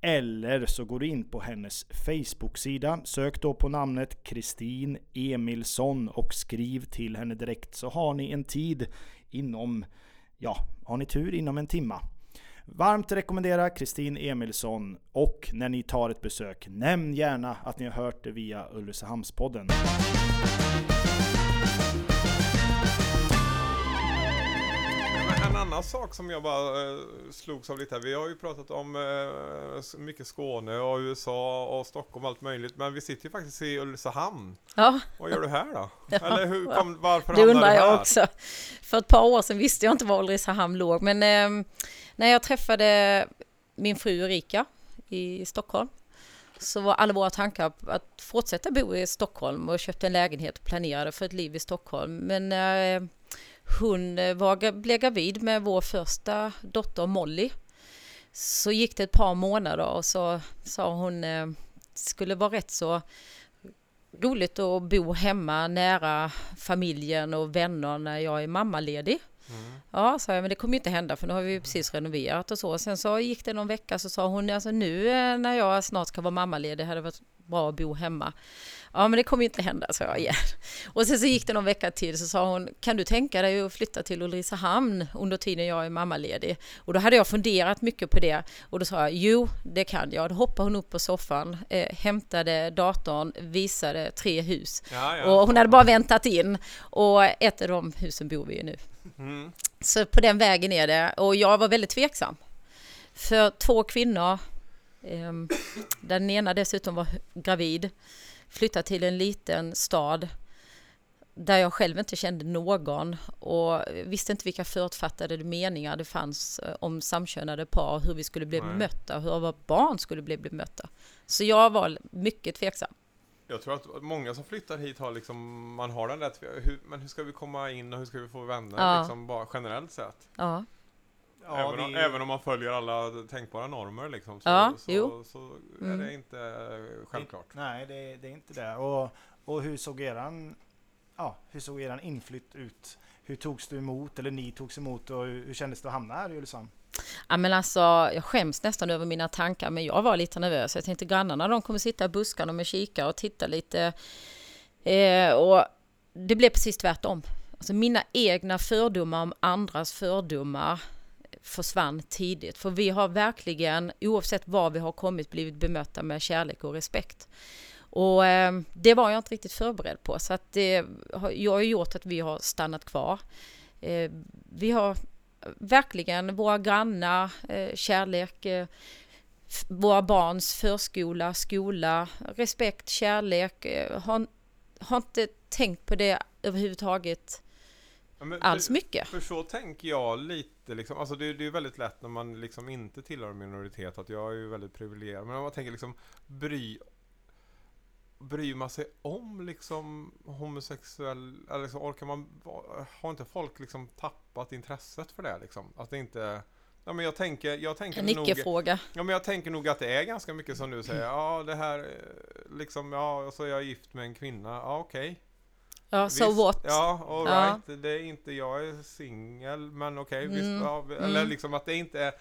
eller så går du in på hennes Facebook-sida. Sök då på namnet Kristin Emilsson och skriv till henne direkt så har ni en tid inom, ja, har ni tur inom en timma. Varmt rekommendera Kristin Emilsson och när ni tar ett besök, nämn gärna att ni har hört det via Ulricehamnspodden. Annan sak som jag bara eh, slogs av lite här. Vi har ju pratat om eh, mycket Skåne och USA och Stockholm och allt möjligt. Men vi sitter ju faktiskt i Ulricehamn. Ja, Vad gör du här då? Eller hur kom, varför det undrar du här? jag också. För ett par år sedan visste jag inte var Ulricehamn låg, men eh, när jag träffade min fru Erika i Stockholm så var alla våra tankar att fortsätta bo i Stockholm och köpte en lägenhet och planerade för ett liv i Stockholm. Men eh, hon eh, var, blev gravid med vår första dotter Molly så gick det ett par månader och så sa hon eh, det skulle vara rätt så roligt att bo hemma nära familjen och vänner när jag är mammaledig. Mm. Ja, sa jag, men det kommer ju inte hända för nu har vi ju precis renoverat och så. Sen så gick det någon vecka så sa hon, alltså nu eh, när jag snart ska vara mammaledig hade det varit bra att bo hemma. Ja, men det kommer ju inte hända, sa jag igen. Och sen så gick det någon vecka till så sa hon, kan du tänka dig att flytta till Ulricehamn under tiden jag är mammaledig? Och då hade jag funderat mycket på det och då sa jag, jo, det kan jag. Då hoppade hon upp på soffan, eh, hämtade datorn, visade tre hus. Ja, ja. Och hon hade bara väntat in och ett av de husen bor vi i nu. Mm. Så på den vägen är det. Och jag var väldigt tveksam. För två kvinnor, eh, den ena dessutom var gravid, flyttade till en liten stad där jag själv inte kände någon och visste inte vilka förutfattade meningar det fanns eh, om samkönade par, hur vi skulle bli Nej. bemötta, hur våra barn skulle bli bemötta. Så jag var mycket tveksam. Jag tror att många som flyttar hit har liksom, man har den där, hur, men hur ska vi komma in och hur ska vi få vänner Ja. liksom bara generellt sett. Ja, Ja, även, om, vi- även om man följer alla tänkbara normer liksom. Så, Ja, så, så är Mm. det inte självklart. Nej, det, det är inte det. Och, och hur såg eran, ja, hur såg eran inflytt ut? Hur togs du emot, eller ni togs emot och hur, hur kändes det att hamna här i Ulricehamn? Ja, men alltså, jag skäms nästan över mina tankar, men jag var lite nervös. Jag tänkte grannarna, de kommer sitta i buskarna med kikare och titta lite. Eh, och det blev precis tvärtom. Alltså mina egna fördomar om andras fördomar försvann tidigt. För vi har verkligen, oavsett var vi har kommit, blivit bemötta med kärlek och respekt. Och eh, det var jag inte riktigt förberedd på. Så att det har, jag har gjort att vi har stannat kvar. Eh, vi har verkligen våra grannar, eh, kärlek, eh, våra barns förskola, skola, respekt, kärlek. Eh, har, har inte tänkt på det överhuvudtaget men alls för, mycket. för så tänker jag lite liksom, alltså det, det är väldigt lätt när man liksom inte tillhör minoritet att jag är ju väldigt privilegierad. Men om man tänker liksom bry Bryr man sig om liksom homosexuell, eller liksom, orkar man, har inte folk liksom tappat intresset för det liksom? Att det inte, ja men jag tänker, jag tänker En nog, icke-fråga. ja men jag tänker nog att det är ganska mycket som du säger, ja det här, eh, liksom, ja så är jag gift med en kvinna, ja okej. Ja, so what? Ja, all Ja. Det är inte, jag är singel, men okej, Mm, visst. Ja, eller mm. liksom att det inte är,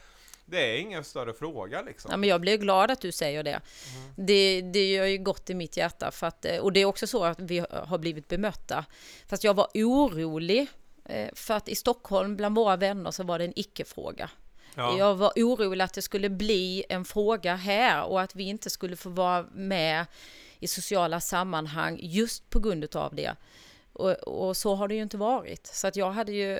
det är ingen större fråga liksom. Ja, men jag blir glad att du säger det. Mm. Det, det gör ju gott i mitt hjärta. För att, eh, och det är också så att vi har blivit bemötta. Fast jag var orolig. eh, För att i Stockholm bland våra vänner så var det en icke-fråga. Ja. Jag var orolig att det skulle bli en fråga här och att vi inte skulle få vara med i sociala sammanhang just på grund av det. Och, och så har det ju inte varit. Så att jag hade ju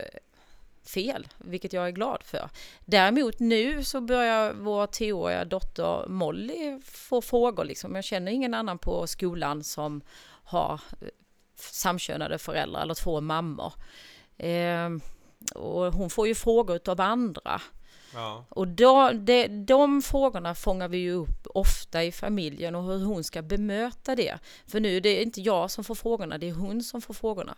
fel, vilket jag är glad för. Däremot nu så börjar vår tioåriga dotter Molly få frågor. Liksom. Jag känner ingen annan på skolan som har eh, samkönade föräldrar eller två mammor. Eh, och hon får ju frågor av andra. Ja. Och då, det, de frågorna fångar vi ju upp ofta i familjen och hur hon ska bemöta det. För nu är det inte jag som får frågorna, det är hon som får frågorna.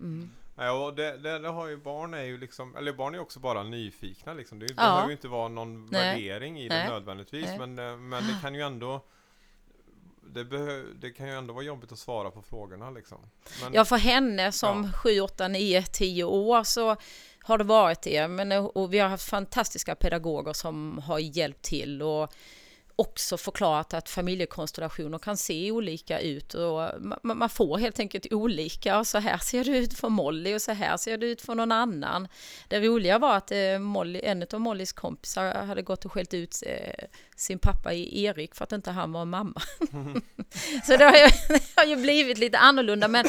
Mm. Ja, och det, det, det har ju barn är ju liksom, eller barn är också bara nyfikna liksom. Det, det Ja. behöver ju inte vara någon Nej. värdering i det Nej. nödvändigtvis, Nej. men, eh, men det kan ju ändå det, det kan ju ändå vara jobbigt att svara på frågorna liksom. Men, Ja, för henne som Ja. 7, 8, 9, 10 år så har det varit det. Men, eh, och vi har haft fantastiska pedagoger som har hjälpt till och också förklarat att familjekonstellationer kan se olika ut och man får helt enkelt olika. Och så här ser det ut för Molly och så här ser det ut för någon annan. Det roliga var att eh, Molly, en av Mollys kompisar hade gått och skällt ut eh, sin pappa i Erik för att inte han var mamma. så det har, ju, det har ju blivit lite annorlunda men,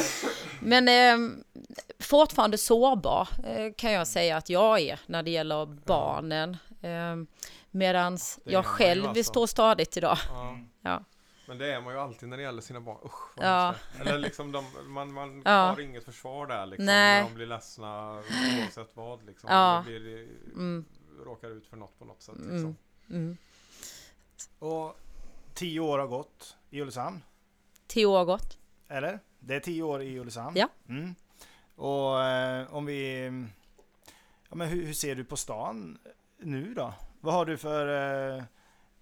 men ehm, fortfarande sårbar eh, kan jag säga att jag är när det gäller barnen. Ehm, är jag själv alltså. står stadigt idag. ja. Ja. Men det är man ju alltid när det gäller sina barn. Usch, Ja. Eller liksom de, man, man Ja. har inget försvar där liksom. Nej. När de blir ledsna oavsett vad liksom. Ja. De blir, Mm, råkar ut för något på något sätt Mm. liksom. mm. Och tio år har gått i Ulricehamn. Tio år har gått. Eller? Det är tio år i Ulricehamn. Ja. Mm. Och eh, om vi... Ja, men hur, hur ser du på stan nu då? Vad har du för eh,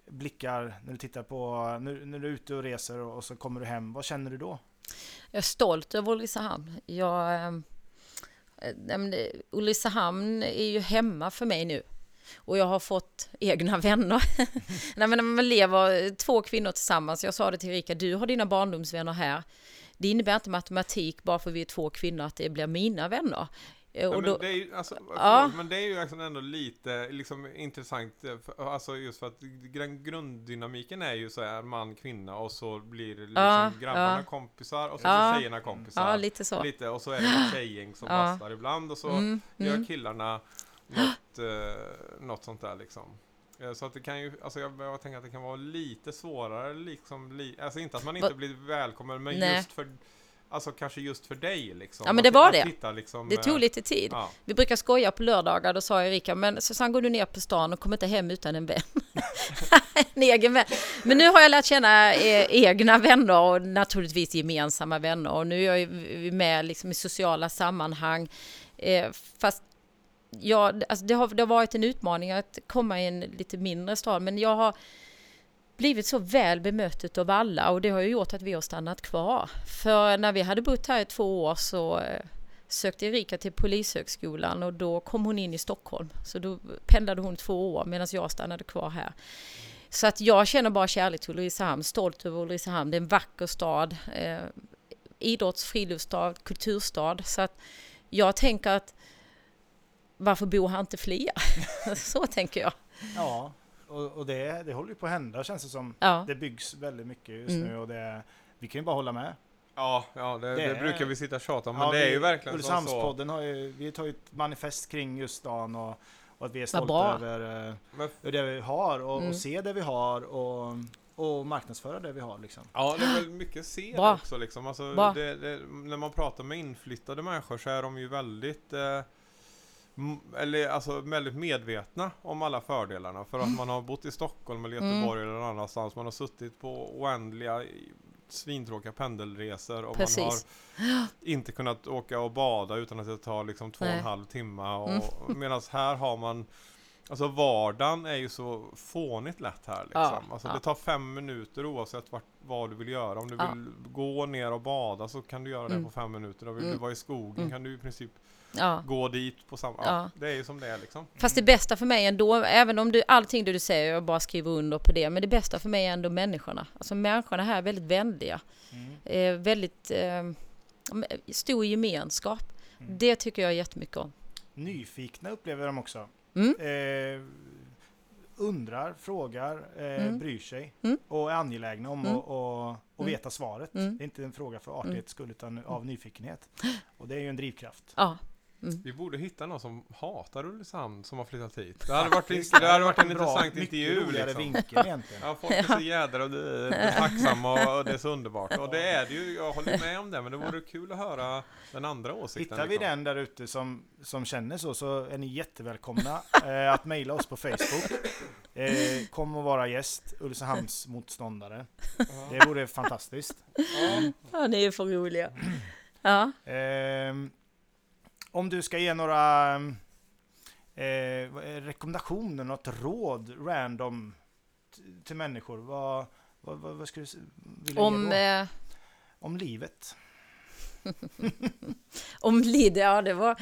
blickar när du tittar på... När, när du är ute och reser och, och så kommer du hem. Vad känner du då? Jag är stolt över Ulricehamn. Jag, eh, eh Ulricehamn är ju hemma för mig nu. Och jag har fått egna vänner. nej, men när man lever två kvinnor tillsammans. Jag sa det till Erika, du har dina barndomsvänner här. Det innebär inte matematik bara för vi är två kvinnor att det blir mina vänner. Ja, Och men, då, det är ju, alltså, Ja. men det är ju liksom ändå lite liksom, intressant, eh, för, alltså just för att gr- grunddynamiken är ju så här man, kvinna och så blir liksom Ja, grabbarna ja. kompisar och så Ja. är tjejerna kompisar. ja, lite så. Lite, och så är det något tjejgäng som Ja. bastar ibland och så Mm, gör mm. killarna något, eh, något sånt där liksom. Eh, Så att det kan ju, alltså jag, jag tänker att det kan vara lite svårare liksom, li, alltså inte att man inte Va- blir välkommen men Nej. just för, alltså kanske just för dig liksom. Ja, men Att- det var det. hitta liksom, Det tog eh, lite tid. Ja. Vi brukar skoja på lördagar, då sa Erika, men Susanne går du ner på stan och kommer inte hem utan en vän. en egen vän. Men nu har jag lärt känna eh, egna vänner och naturligtvis gemensamma vänner. Och nu är jag med liksom i sociala sammanhang. Eh, fast ja, alltså det, har, det har varit en utmaning att komma i en lite mindre stad, men jag har blivit så väl bemött av alla och det har ju gjort att vi har stannat kvar. För när vi hade bott här i två år så eh, sökte Erika till Polishögskolan och då kom hon in i Stockholm. Så då pendlade hon två år medan jag stannade kvar här. Så att jag känner bara kärlek till Ulricehamn, stolt över Ulricehamn. Det är en vacker stad, eh, idrotts-, friluftsstad, kulturstad. Så att jag tänker att varför bor här inte fler? Så tänker jag. Ja, och, och det, det håller ju på att hända känns det som. Ja, Det byggs väldigt mycket just Mm. nu och det, vi kan ju bara hålla med. Ja, ja det, det, Det brukar vi sitta och tjata om, men Ja, det är vi- ju verkligen så. Ulricehamnspodden har ju, vi tar ju ett manifest kring just dagen och, och att vi är stolta över eh, det vi har och, Mm. och se det vi har och, och marknadsföra det vi har liksom. ja, det är väl mycket se också liksom. Alltså, det, det, när man pratar med inflyttade människor så är de ju väldigt eh, eller alltså väldigt medvetna om alla fördelarna för att man har bott i Stockholm eller Mm. Göteborg eller någon annanstans. Man har suttit på oändliga svintråkiga pendelresor och Precis. man har inte kunnat åka och bada utan att det tar liksom två och en halv timme. Och, Mm. Medan här har man Alltså vardagen är ju så fånigt lätt här liksom. Ja, alltså ja. det tar fem minuter oavsett vart, vad du vill göra. Om du Ja. vill gå ner och bada så kan du göra det Mm. på fem minuter. Och vill Mm. du vara i skogen Mm. kan du i princip Ja. gå dit på samma... Ja. Ja. det är ju som det är liksom. Fast det bästa för mig ändå, även om du, allting du säger, jag bara skriver under på det, men det bästa för mig är ändå människorna. Alltså människorna här är väldigt vänliga, eh, väldigt eh, stor gemenskap. Mm. Det tycker jag jättemycket om. Nyfikna upplever de också. Mm. Eh, undrar, frågar, eh, Mm. bryr sig Mm. och är angelägna om Mm. att och, och Mm. veta svaret. Mm. Det är inte en fråga för artighets skull utan av nyfikenhet. Och det är ju en drivkraft. Ja, Vi borde hitta någon som hatar Ulricehamn som har flyttat hit. Det hade varit, det hade varit en bra, intressant intervju liksom. vinkel egentligen. Ja, folk är så jädra det är tacksamma och, och det är så underbart. Och det är det ju, jag håller med om det, men det vore kul att höra den andra åsikten. Hittar vi liksom. den där ute som, som känner så, så är ni jättevälkomna eh, att mejla oss på Facebook. Eh, kom och vara gäst, Ulricehamns motståndare. Det vore fantastiskt. Ja. ja ni är för roliga. Ja. Ehm, om du ska ge några eh, vad är rekommendationer, något råd random till människor, vad, vad, vad, vad skulle du vilja Om, ge då? eh, Om livet? om Lid, ja det var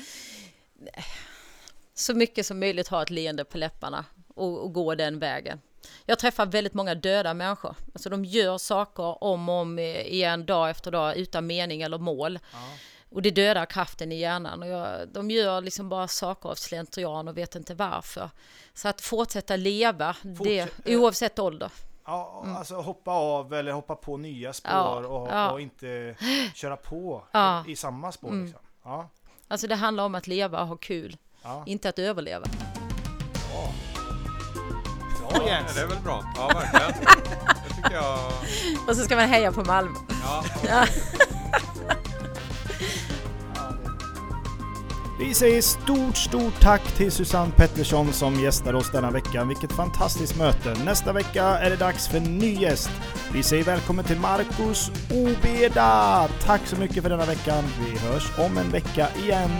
så mycket som möjligt ha ett leende på läpparna och, och gå den vägen. Jag träffar väldigt många döda människor. Alltså de gör saker om och om igen dag efter dag utan mening eller mål. Ja. Och det dödar kraften i hjärnan. Och jag, de gör liksom bara saker av slentrian och vet inte varför. Så att fortsätta leva, Fortsätt- det, oavsett ålder. Ja, alltså hoppa av eller hoppa på nya spår Mm. Ja, och, ja. och inte köra på Ja. i samma spår. Mm. Liksom. Ja, Alltså det handlar om att leva och ha kul, ja. inte att överleva. Bra Ja, Jens! det är väl bra. Ja, verkligen. Det tycker jag... Och så ska man heja på Malmö. Ja, Ja. Vi säger stort, stort tack till Susanne Pettersson som gästar oss denna vecka. Vilket fantastiskt möte! Nästa vecka är det dags för en ny gäst. Vi säger välkommen till Marcus Obeda! Tack så mycket för denna veckan. Vi hörs om en vecka igen.